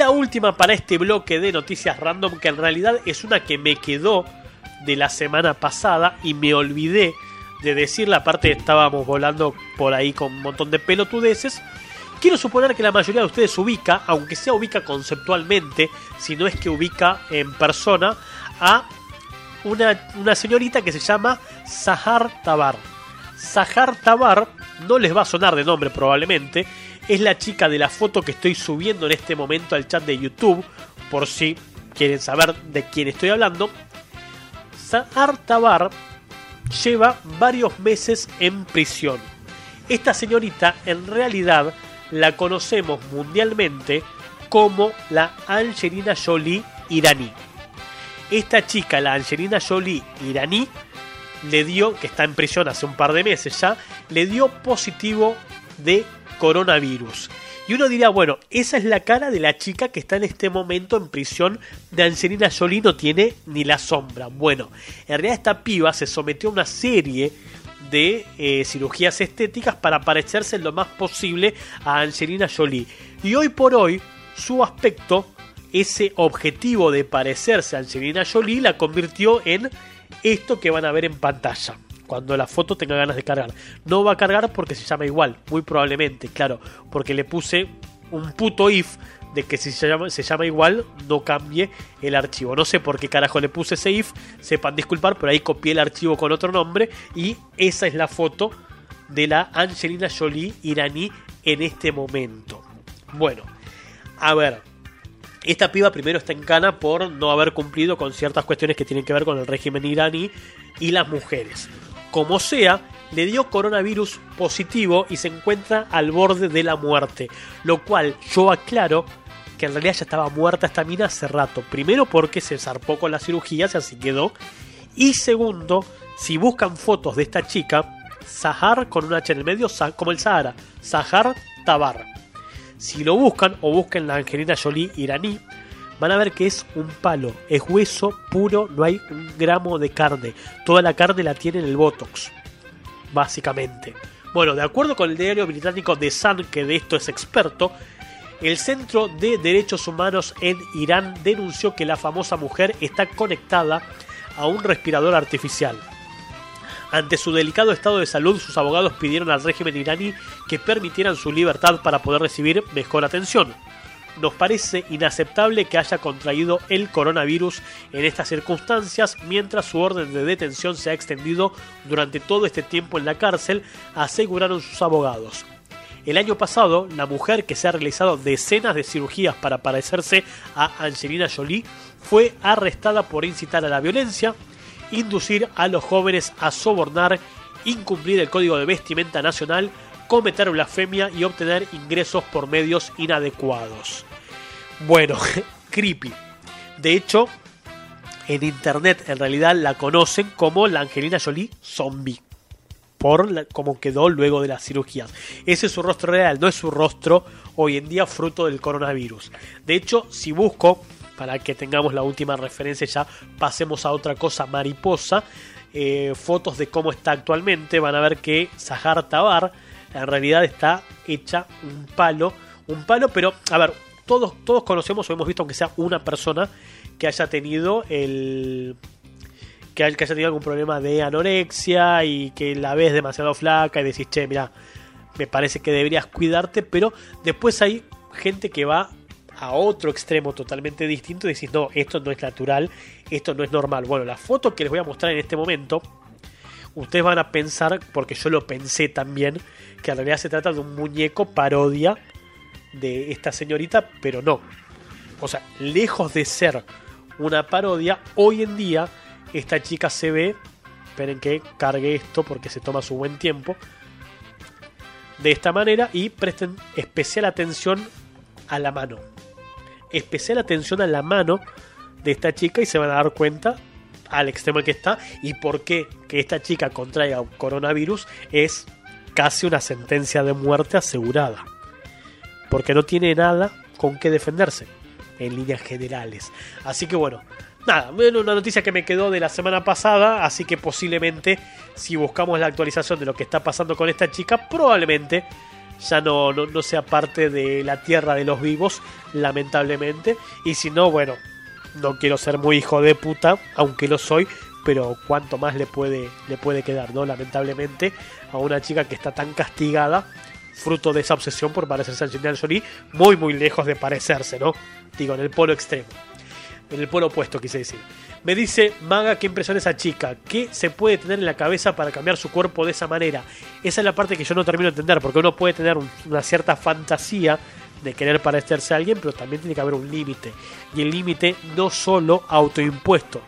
La última para este bloque de noticias random, que en realidad es una que me quedó de la semana pasada y me olvidé de decirla, aparte estábamos volando por ahí con un montón de pelotudeces. Quiero suponer que la mayoría de ustedes ubica, aunque sea ubica conceptualmente, si no es que ubica en persona, a una, una señorita que se llama Sahar Tabar. Sahar Tabar no les va a sonar de nombre probablemente, es la chica de la foto que estoy subiendo en este momento al chat de YouTube, por si quieren saber de quién estoy hablando. Sahar Tabar lleva varios meses en prisión. Esta señorita en realidad la conocemos mundialmente como la Angelina Jolie iraní. Esta chica, la Angelina Jolie iraní, le dio, que está en prisión hace un par de meses ya, le dio positivo de coronavirus. Y uno diría, bueno, esa es la cara de la chica que está en este momento en prisión de Angelina Jolie, no tiene ni la sombra. Bueno, en realidad esta piba se sometió a una serie de eh, cirugías estéticas para parecerse lo más posible a Angelina Jolie. Y hoy por hoy, su aspecto, ese objetivo de parecerse a Angelina Jolie, la convirtió en esto que van a ver en pantalla. Cuando la foto tenga ganas de cargar. No va a cargar porque se llama igual, muy probablemente, claro. Porque le puse un puto if de que si se llama, se llama igual, no cambie el archivo. No sé por qué carajo le puse ese if, sepan disculpar, pero ahí copié el archivo con otro nombre y esa es la foto de la Angelina Jolie iraní en este momento. Bueno, a ver, esta piba primero está en cana por no haber cumplido con ciertas cuestiones que tienen que ver con el régimen iraní y las mujeres. Como sea, le dio coronavirus positivo y se encuentra al borde de la muerte. Lo cual yo aclaro que en realidad ya estaba muerta esta mina hace rato. Primero porque se zarpó con la cirugía, y así quedó. Y segundo, si buscan fotos de esta chica, Sahar con un H en el medio, como el Sahara, Sahar Tabar. Si lo buscan o busquen la Angelina Jolie iraní, van a ver que es un palo, es hueso puro, no hay un gramo de carne. Toda la carne la tiene en el Botox, básicamente. Bueno, de acuerdo con el diario británico The Sun, que de esto es experto, el Centro de Derechos Humanos en Irán denunció que la famosa mujer está conectada a un respirador artificial. Ante su delicado estado de salud, sus abogados pidieron al régimen iraní que permitieran su libertad para poder recibir mejor atención. Nos parece inaceptable que haya contraído el coronavirus en estas circunstancias mientras su orden de detención se ha extendido durante todo este tiempo en la cárcel, aseguraron sus abogados. El año pasado, la mujer que se ha realizado decenas de cirugías para parecerse a Angelina Jolie fue arrestada por incitar a la violencia, inducir a los jóvenes a sobornar, incumplir el código de vestimenta nacional, cometer blasfemia y obtener ingresos por medios inadecuados. Bueno, creepy. De hecho, en internet en realidad la conocen como la Angelina Jolie zombie. Por la- cómo quedó luego de las cirugías. Ese es su rostro real, no es su rostro hoy en día fruto del coronavirus. De hecho, si busco, para que tengamos la última referencia ya, pasemos a otra cosa mariposa. eh, fotos de cómo está actualmente, van a ver que Sahar Tabar en realidad está hecha un palo. Un palo, pero a ver, todos, todos conocemos o hemos visto, aunque sea una persona, que haya tenido el. Que haya, que haya tenido algún problema de anorexia y que la ves demasiado flaca y decís, che, mira, me parece que deberías cuidarte, pero después hay gente que va a otro extremo totalmente distinto y decís, no, esto no es natural, esto no es normal. Bueno, la foto que les voy a mostrar en este momento, ustedes van a pensar, porque yo lo pensé también, que en realidad se trata de un muñeco parodia de esta señorita, pero no. O sea, lejos de ser una parodia, hoy en día esta chica se ve, esperen que cargue esto porque se toma su buen tiempo, de esta manera y presten especial atención a la mano. Especial atención a la mano de esta chica y se van a dar cuenta al extremo que está y por qué que esta chica contraiga un coronavirus es casi una sentencia de muerte asegurada. Porque no tiene nada con qué defenderse en líneas generales. Así que bueno, nada, bueno, una noticia que me quedó de la semana pasada, así que posiblemente si buscamos la actualización de lo que está pasando con esta chica, probablemente ya no, no, no sea parte de la tierra de los vivos, lamentablemente. Y si no, bueno, no quiero ser muy hijo de puta, aunque lo soy, pero cuánto más le puede, le puede quedar, ¿no? Lamentablemente, a una chica que está tan castigada, fruto de esa obsesión por parecerse a Angelina Jolie, muy muy lejos de parecerse, ¿no? Digo, en el polo extremo. En el polo opuesto, quise decir. Me dice Maga, qué impresión esa chica. ¿Qué se puede tener en la cabeza para cambiar su cuerpo de esa manera? Esa es la parte que yo no termino de entender, porque uno puede tener un- una cierta fantasía de querer parecerse a alguien, pero también tiene que haber un límite. Y el límite no solo autoimpuesto,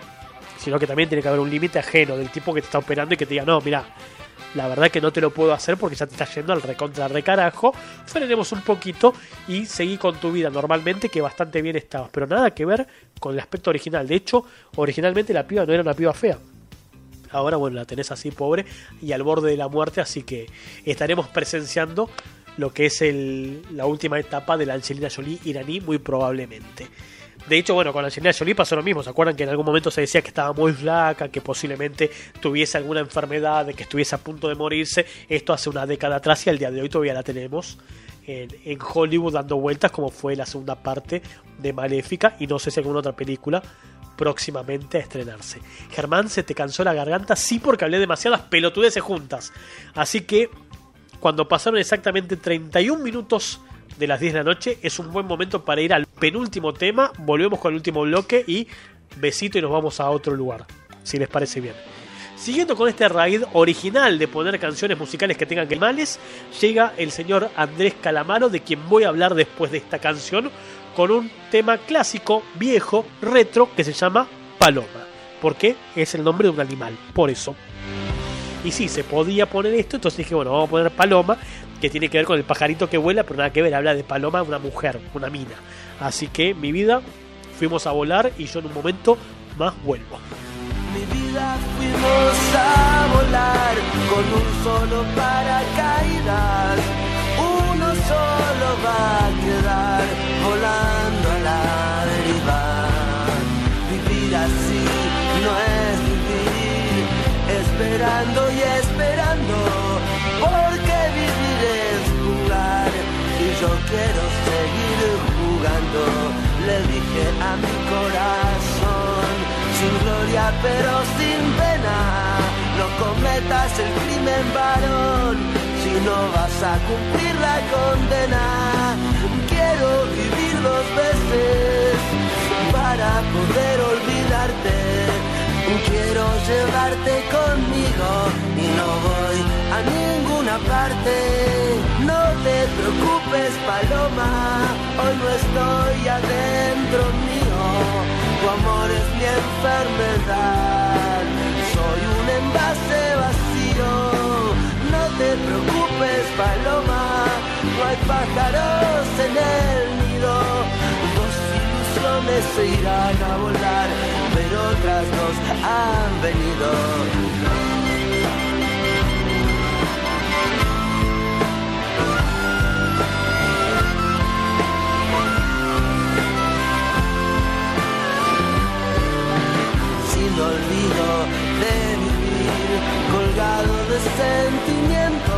sino que también tiene que haber un límite ajeno del tipo que te está operando y que te diga, no, mira, la verdad que no te lo puedo hacer porque ya te está yendo al recontra recarajo. Frenemos un poquito y seguí con tu vida normalmente, que bastante bien estabas. Pero nada que ver con el aspecto original. De hecho, originalmente la piba no era una piba fea. Ahora, bueno, la tenés así pobre y al borde de la muerte, así que estaremos presenciando lo que es el- la última etapa de la Angelina Jolie iraní, muy probablemente. De hecho, bueno, con Angelina Jolie pasó lo mismo. ¿Se acuerdan que en algún momento se decía que estaba muy flaca, que posiblemente tuviese alguna enfermedad, de que estuviese a punto de morirse? Esto hace una década atrás y al día de hoy todavía la tenemos en, en Hollywood dando vueltas, como fue la segunda parte de Maléfica y no sé si alguna otra película próximamente a estrenarse. Germán, ¿se te cansó la garganta? Sí, porque hablé demasiadas pelotudeces juntas. Así que cuando pasaron exactamente 31 minutos de las 10 de la noche, es un buen momento para ir al penúltimo tema. Volvemos con el último bloque y besito y nos vamos a otro lugar, si les parece bien. Siguiendo con este raid original de poner canciones musicales que tengan que llega el señor Andrés Calamaro, de quien voy a hablar después de esta canción, con un tema clásico, viejo, retro, que se llama Paloma. Porque es el nombre de un animal, por eso. Y sí, se podía poner esto, entonces dije, bueno, vamos a poner Paloma, que tiene que ver con el pajarito que vuela, pero nada que ver, habla de Paloma, una mujer, una mina. Así que mi vida, fuimos a volar y yo en un momento más vuelvo. Mi vida fuimos a volar con un solo paracaídas. Uno solo va a quedar volando a la deriva. Vivir así esperando y esperando. Porque vivir es jugar y yo quiero seguir jugando. Le dije a mi corazón sin gloria pero sin pena. No cometas el crimen varón si no vas a cumplir la condena. Quiero vivir dos veces para poder olvidarte. Quiero llevarte conmigo y no voy a ninguna parte. No te preocupes, paloma, hoy no estoy adentro mío. Tu amor es mi enfermedad. Soy un envase vacío. No te preocupes, paloma. No hay pájaros en el nido. Ilusiones se irán a volar, pero otras dos han venido. sin olvido de vivir, colgado de sentimiento.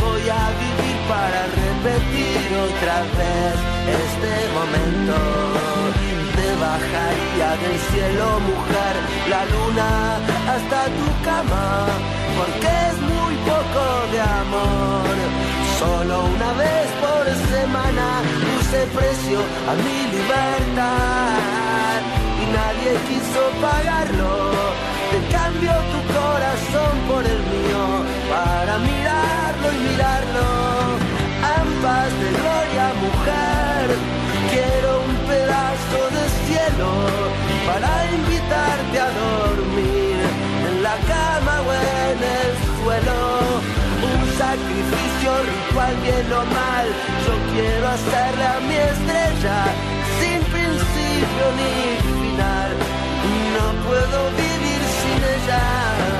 Voy a vivir para repetir otra vez este momento. Bajaría del cielo, mujer, la luna hasta tu cama, porque es muy poco de amor. Solo una vez por semana puse precio a mi libertad y nadie quiso pagarlo. Te cambio tu corazón por el mío para mirarlo y mirarlo. Ambas de gloria, mujer. Para invitarte a dormir en la cama o en el suelo. Un sacrificio ritual bien o mal. Yo quiero hacerle a mi estrella sin principio ni fin puedo vivir sin ella.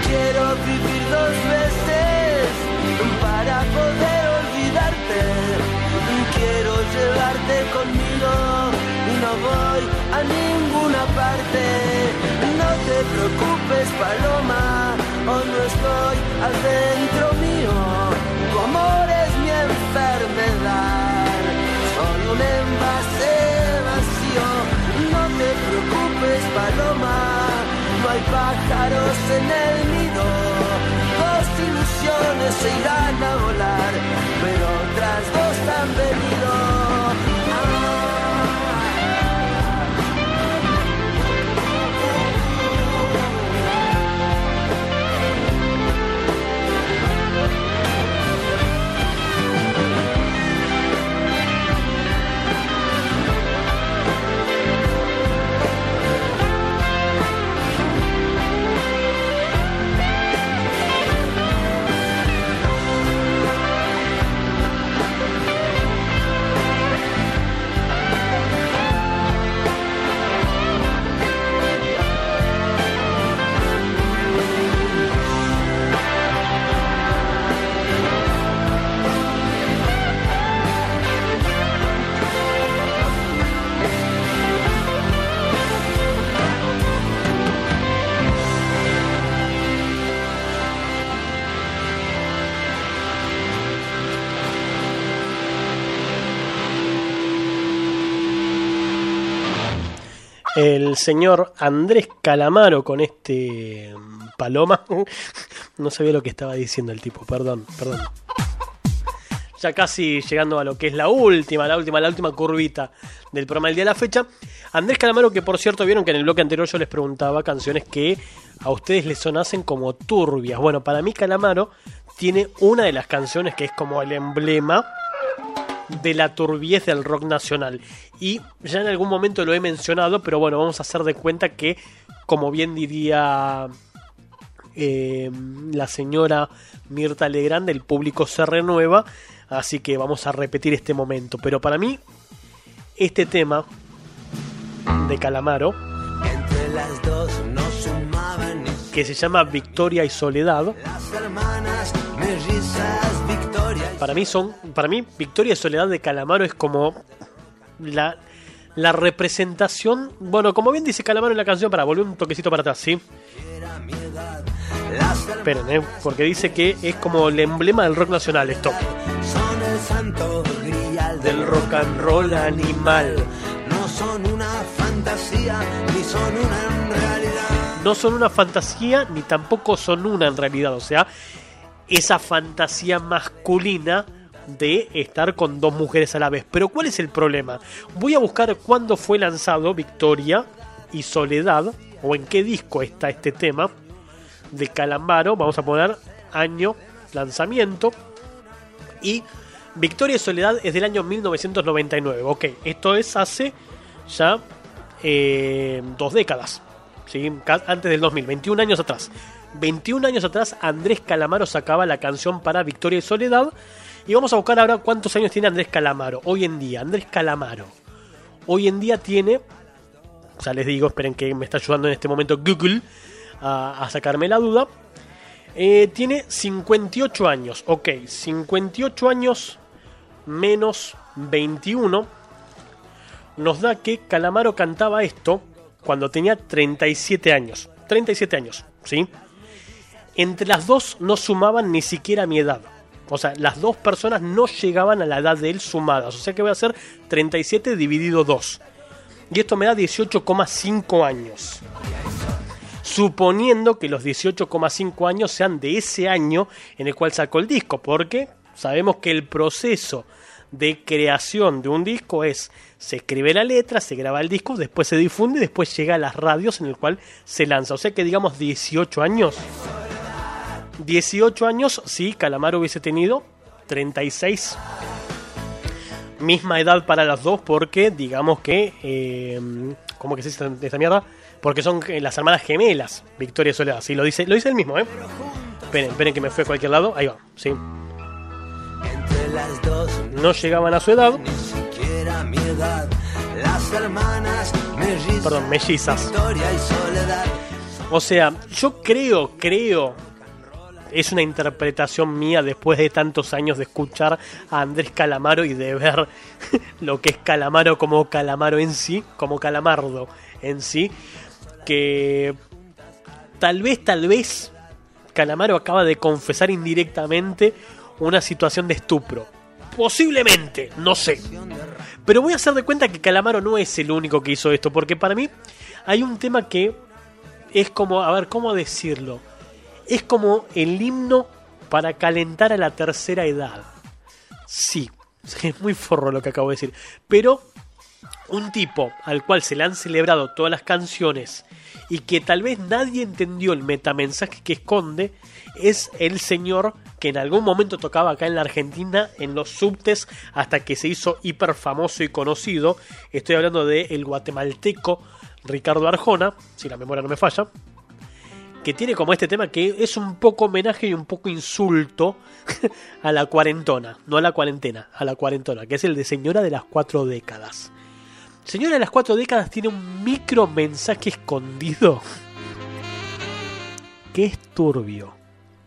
Quiero vivir dos veces para poder olvidarte. Quiero llevarte conmigo y no voy a ninguna parte. No te preocupes, Paloma, hoy no estoy adentro mío. Tu amor es mi enfermedad. Soy un envase hay pájaros en el nido. Dos ilusiones se irán a volar, El señor Andrés Calamaro con este mm, paloma. No sabía lo que estaba diciendo el tipo, perdón, perdón. Ya casi llegando a lo que es la última, la última, la última curvita del programa del día de la fecha. Andrés Calamaro, que por cierto vieron que en el bloque anterior yo les preguntaba canciones que a ustedes les sonacen como turbias. Bueno, para mí Calamaro tiene una de las canciones que es como el emblema de la turbiez del rock nacional. Y ya en algún momento lo he mencionado, pero bueno, vamos a hacer de cuenta que, como bien diría eh, la señora Mirta Legrand, el público se renueva, así que vamos a repetir este momento. Pero para mí, este tema de Calamaro, Entre las dos no sumaban que se llama Victoria y Soledad, las hermanas. Para mí son para mí Victoria y Soledad de Calamaro es como la la representación bueno como bien dice Calamaro en la canción para volver un toquecito para atrás sí esperen eh, porque dice que es como el emblema del rock nacional esto. Son el santo grial del rock and roll animal. No son una fantasía, ni son una en realidad. no son una fantasía ni tampoco son una en realidad o sea esa fantasía masculina de estar con dos mujeres a la vez. Pero ¿cuál es el problema? Voy a buscar cuándo fue lanzado Victoria y Soledad, o en qué disco está este tema de Calambaro. Vamos a poner año, lanzamiento. Y Victoria y Soledad es del año 1999. Ok, esto es hace ya eh, dos décadas. ¿sí? Antes del 2000, 21 años atrás. 21 años atrás Andrés Calamaro sacaba la canción para Victoria y Soledad. Y vamos a buscar ahora cuántos años tiene Andrés Calamaro. Hoy en día, Andrés Calamaro. Hoy en día tiene... Sea, les digo, esperen que me está ayudando en este momento Google a, a sacarme la duda. Eh, tiene 58 años. Ok, 58 años menos 21 nos da que Calamaro cantaba esto cuando tenía 37 años. 37 años, ¿sí? Entre las dos no sumaban ni siquiera mi edad. O sea, las dos personas no llegaban a la edad de él sumadas. O sea que voy a hacer 37 dividido 2. Y esto me da 18,5 años. Suponiendo que los 18,5 años sean de ese año en el cual sacó el disco. Porque sabemos que el proceso de creación de un disco es se escribe la letra, se graba el disco, después se difunde y después llega a las radios en el cual se lanza. O sea que digamos 18 años. 18 años, sí, Calamaro hubiese tenido 36. Misma edad para las dos porque digamos que... Eh, ¿Cómo que se dice esta mierda? Porque son eh, las hermanas gemelas, Victoria y Soledad. Sí, lo dice, lo dice él mismo, ¿eh? Esperen, esperen que me fue a cualquier lado. Ahí va, sí. No llegaban a su edad. ni siquiera. Las hermanas Perdón, mellizas. O sea, yo creo, creo, es una interpretación mía después de tantos años de escuchar a Andrés Calamaro y de ver lo que es Calamaro como Calamaro en sí, como Calamardo en sí, que tal vez, tal vez, Calamaro acaba de confesar indirectamente una situación de estupro. Posiblemente, no sé. Pero voy a hacer de cuenta que Calamaro no es el único que hizo esto, porque para mí hay un tema que es como, a ver, ¿cómo decirlo? Es como el himno para calentar a la tercera edad. Sí, es muy forro lo que acabo de decir. Pero un tipo al cual se le han celebrado todas las canciones y que tal vez nadie entendió el metamensaje que esconde, es el señor que en algún momento tocaba acá en la Argentina en los subtes hasta que se hizo hiper famoso y conocido. Estoy hablando de el guatemalteco Ricardo Arjona, si la memoria no me falla, que tiene como este tema que es un poco homenaje y un poco insulto a la cuarentona, no a la cuarentena, a la cuarentona, que es el de Señora de las Cuatro Décadas. Señora de las Cuatro Décadas tiene un micro mensaje escondido que es turbio.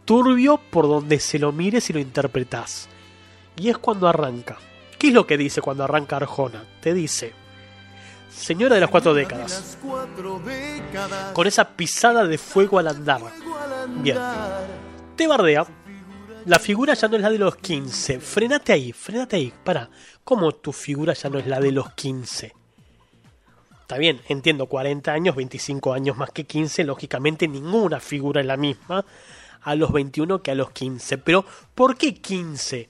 Turbio por donde se lo mires y lo interpretás. Y es cuando arranca. ¿Qué es lo que dice cuando arranca Arjona? Te dice, Señora de las Cuatro Décadas, con esa pisada de fuego al andar. Bien. Te bardea. La figura ya no es la de los 15. Frenate ahí, frenate ahí. Para. ¿Cómo tu figura ya no es la de los 15? Está bien, entiendo, 40 años, 25 años más que 15. Lógicamente ninguna figura es la misma a los 21 que a los 15. Pero, ¿por qué 15?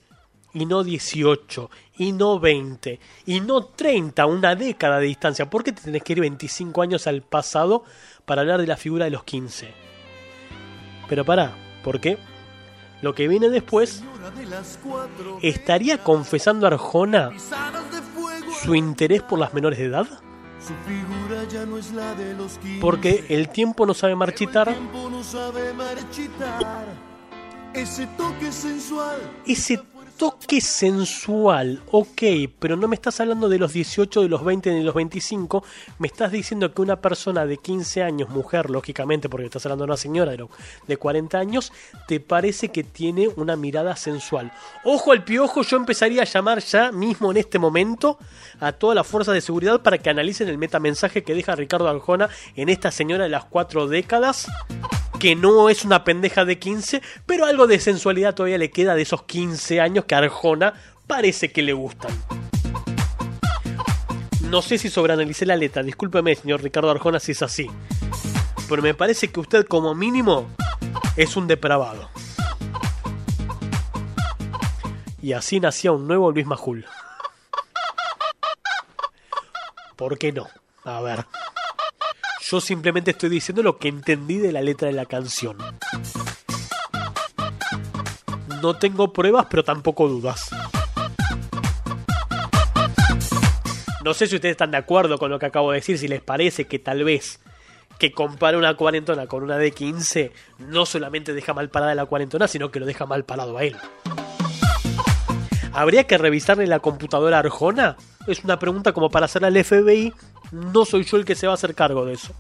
Y no 18, y no 20, y no 30, una década de distancia. ¿Por qué te tenés que ir 25 años al pasado para hablar de la figura de los 15? Pero pará, ¿por qué? Lo que viene después, ¿estaría confesando Arjona su interés por las menores de edad? Su figura ya no es la de los 15. Porque el tiempo no sabe marchitar. El tiempo no sabe marchitar. Ese toque sensual. Ese toque sensual, ok, pero no me estás hablando de los 18, de los 20, ni de los 25, me estás diciendo que una persona de 15 años, mujer, lógicamente, porque estás hablando de una señora de 40 años, te parece que tiene una mirada sensual. Ojo al piojo, yo empezaría a llamar ya mismo en este momento a todas las fuerzas de seguridad para que analicen el metamensaje que deja Ricardo Arjona en esta señora de las cuatro décadas que no es una pendeja de 15, pero algo de sensualidad todavía le queda de esos 15 años que a Arjona parece que le gustan. No sé si sobreanalicé la letra, discúlpeme, señor Ricardo Arjona, si es así. Pero me parece que usted, como mínimo, es un depravado. Y así nacía un nuevo Luis Majul. ¿Por qué no? A ver. Yo simplemente estoy diciendo lo que entendí de la letra de la canción. No tengo pruebas, pero tampoco dudas. No sé si ustedes están de acuerdo con lo que acabo de decir, si les parece que tal vez que compare una cuarentona con una de 15 no solamente deja mal parada la cuarentona, sino que lo deja mal parado a él. ¿Habría que revisarle la computadora Arjona? Es una pregunta como para hacerla al FBI. No soy yo el que se va a hacer cargo de eso.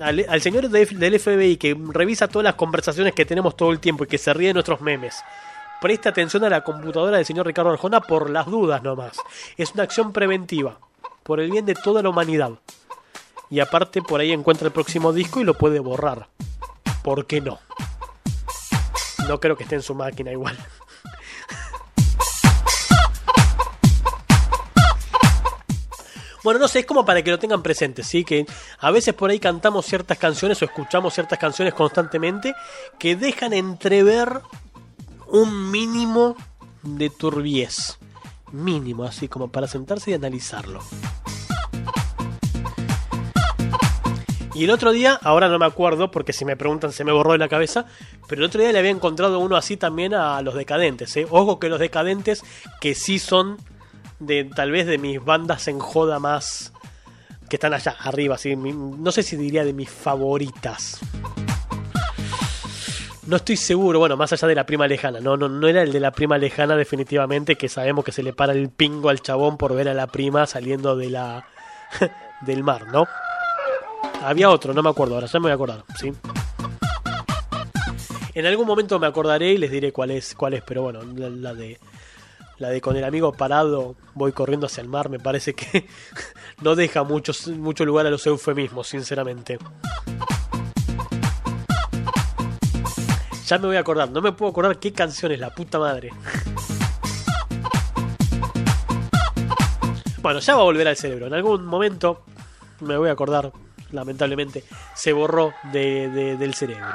Al, señor de- del FBI que revisa todas las conversaciones que tenemos todo el tiempo y que se ríe de nuestros memes. Preste atención a la computadora del señor Ricardo Arjona por las dudas nomás. Es una acción preventiva. Por el bien de toda la humanidad. Y aparte por ahí encuentra el próximo disco y lo puede borrar. ¿Por qué no? No creo que esté en su máquina igual. Bueno, no sé, es como para que lo tengan presente, ¿sí? Que a veces por ahí cantamos ciertas canciones o escuchamos ciertas canciones constantemente que dejan entrever un mínimo de turbiez. Mínimo, así como para sentarse y analizarlo. Y el otro día, ahora no me acuerdo, porque si me preguntan se me borró de la cabeza, pero el otro día le había encontrado uno así también a los decadentes. ¿eh? Ojo que los decadentes, que sí son de tal vez de mis bandas en joda más que están allá arriba, así, no sé si diría de mis favoritas. No estoy seguro, bueno, más allá de la prima lejana, no, no, no era el de la prima lejana definitivamente, que sabemos que se le para el pingo al chabón por ver a la prima saliendo de la del mar, ¿no? Había otro, no me acuerdo, ahora ya me voy a acordar, ¿sí? En algún momento me acordaré y les diré cuál es, cuál es, pero bueno, la de la de con el amigo parado voy corriendo hacia el mar me parece que no deja mucho, mucho lugar a los eufemismos, sinceramente. Ya me voy a acordar, no me puedo acordar qué canción es, la puta madre. Bueno, ya va a volver al cerebro. En algún momento me voy a acordar, lamentablemente, se borró de- de- del cerebro.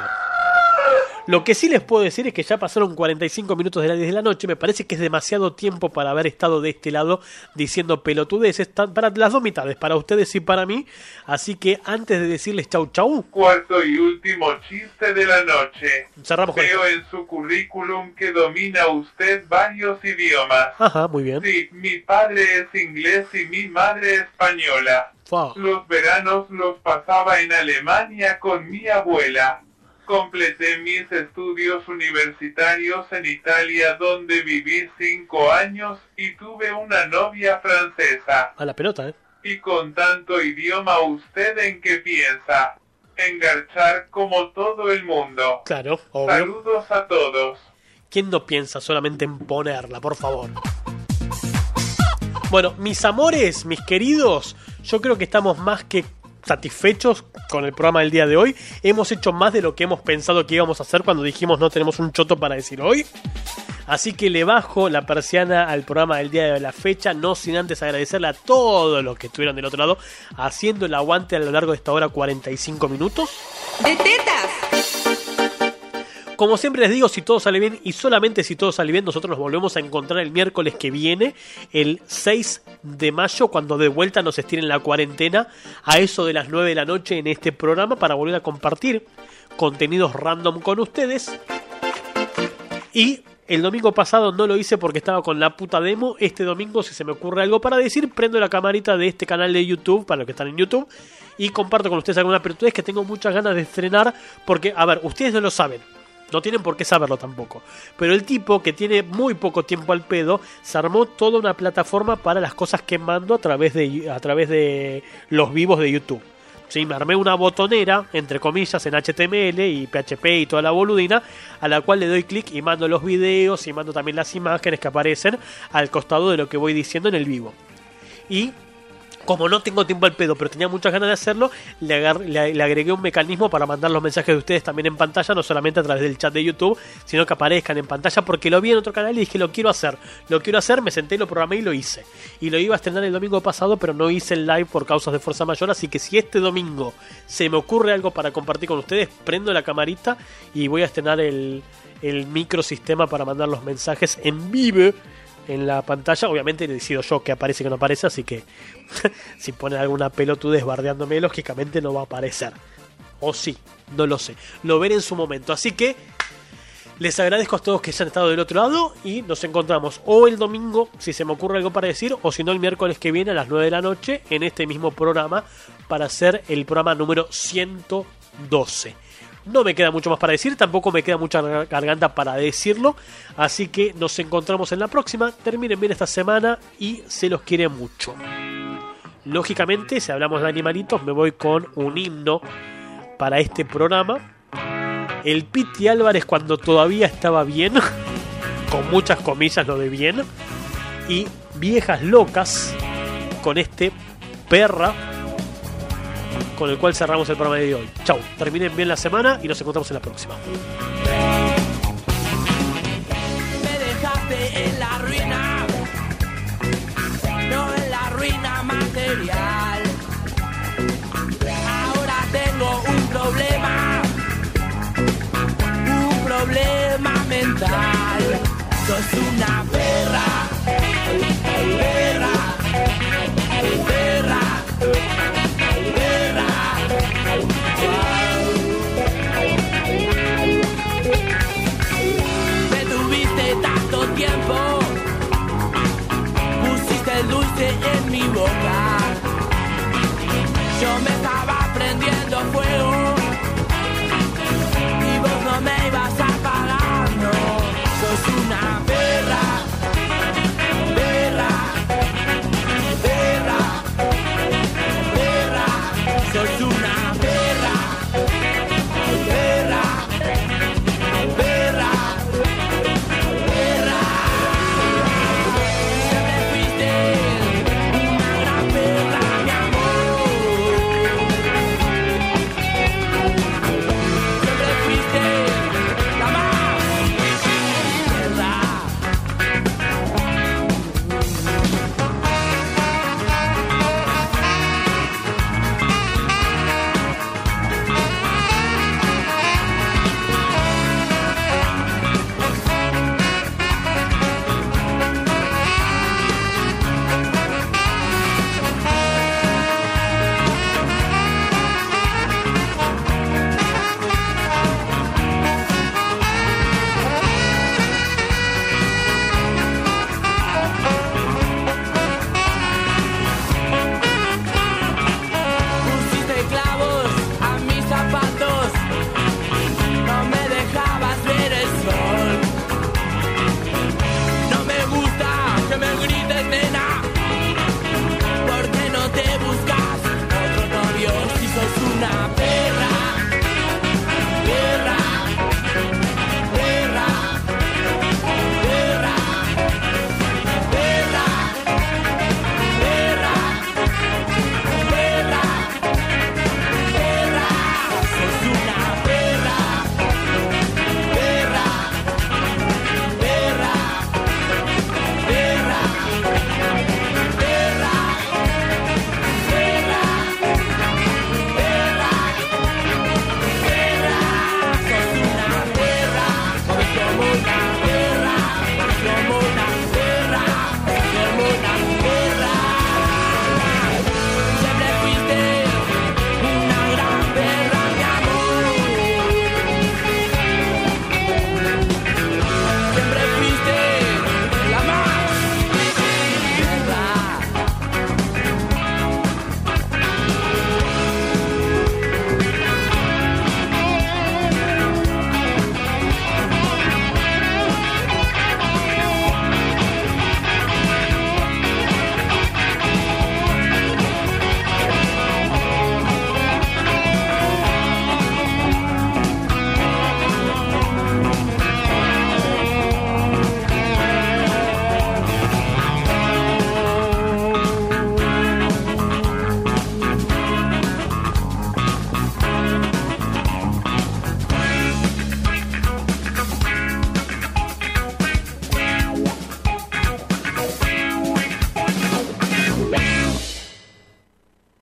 Lo que sí les puedo decir es que ya pasaron 45 minutos de las 10 de la noche. Me parece que es demasiado tiempo para haber estado de este lado diciendo pelotudeces. Para las dos mitades, para ustedes y para mí. Así que antes de decirles chau chau, Cuarto y último chiste de la noche. cerramos con Veo esto. en su currículum que domina usted varios idiomas. Ajá, muy bien. Sí, mi padre es inglés y mi madre española. Fua. Los veranos los pasaba en Alemania con mi abuela. Completé mis estudios universitarios en Italia donde viví cinco años y tuve una novia francesa. A la pelota, ¿eh? Y con tanto idioma, ¿usted en qué piensa? Engarchar como todo el mundo. Claro, obvio. Saludos a todos. ¿Quién no piensa solamente en ponerla, por favor? Bueno, mis amores, mis queridos, yo creo que estamos más que satisfechos con el programa del día de hoy. Hemos hecho más de lo que hemos pensado que íbamos a hacer cuando dijimos no tenemos un choto para decir hoy. Así que le bajo la persiana al programa del día de la fecha, no sin antes agradecerle a todos los que estuvieron del otro lado haciendo el aguante a lo largo de esta hora 45 minutos. ¡De! Como siempre les digo, si todo sale bien y solamente si todo sale bien, nosotros nos volvemos a encontrar el miércoles que viene, el 6 de mayo, cuando de vuelta nos estiren la cuarentena, a eso de las 9 de la noche en este programa para volver a compartir contenidos random con ustedes. Y el domingo pasado no lo hice porque estaba con la puta demo. Este domingo, si se me ocurre algo para decir, prendo la camarita de este canal de YouTube, para los que están en YouTube, y comparto con ustedes alguna pelotudez que tengo muchas ganas de estrenar. Porque, a ver, ustedes no lo saben. No tienen por qué saberlo tampoco. Pero el tipo que tiene muy poco tiempo al pedo, se armó toda una plataforma para las cosas que mando a través de, a través de los vivos de YouTube. Sí, me armé una botonera, entre comillas, en HTML y PHP y toda la boludina, a la cual le doy clic y mando los videos y mando también las imágenes que aparecen al costado de lo que voy diciendo en el vivo. Y como no tengo tiempo al pedo, pero tenía muchas ganas de hacerlo, le, le agregué un mecanismo para mandar los mensajes de ustedes también en pantalla, no solamente a través del chat de YouTube, sino que aparezcan en pantalla, porque lo vi en otro canal y dije, lo quiero hacer, lo quiero hacer, me senté, lo programé y lo hice. Y lo iba a estrenar el domingo pasado, pero no hice el live por causas de fuerza mayor, así que si este domingo se me ocurre algo para compartir con ustedes, prendo la camarita y voy a estrenar el, el microsistema para mandar los mensajes en vivo en la pantalla. Obviamente decido yo que aparece que no aparece, así que si ponen alguna pelotudez bardeándome, lógicamente no va a aparecer. O sí, no lo sé. Lo veré en su momento. Así que les agradezco a todos que hayan estado del otro lado y nos encontramos o el domingo, si se me ocurre algo para decir, o si no el miércoles que viene a las 9 de la noche en este mismo programa para hacer el programa número 112. No me queda mucho más para decir, tampoco me queda mucha gar- garganta para decirlo. Así que nos encontramos en la próxima. Terminen bien esta semana y se los quiere mucho. Lógicamente, si hablamos de animalitos, me voy con un himno para este programa. El Piti Álvarez cuando todavía estaba bien, con muchas comillas lo de bien. Y Viejas Locas con este perra con el cual cerramos el programa de hoy. Chau, terminen bien la semana y nos encontramos en la próxima. Me dejaste en la ruina, no en la ruina material. Ahora tengo un problema, un problema mental. Sos una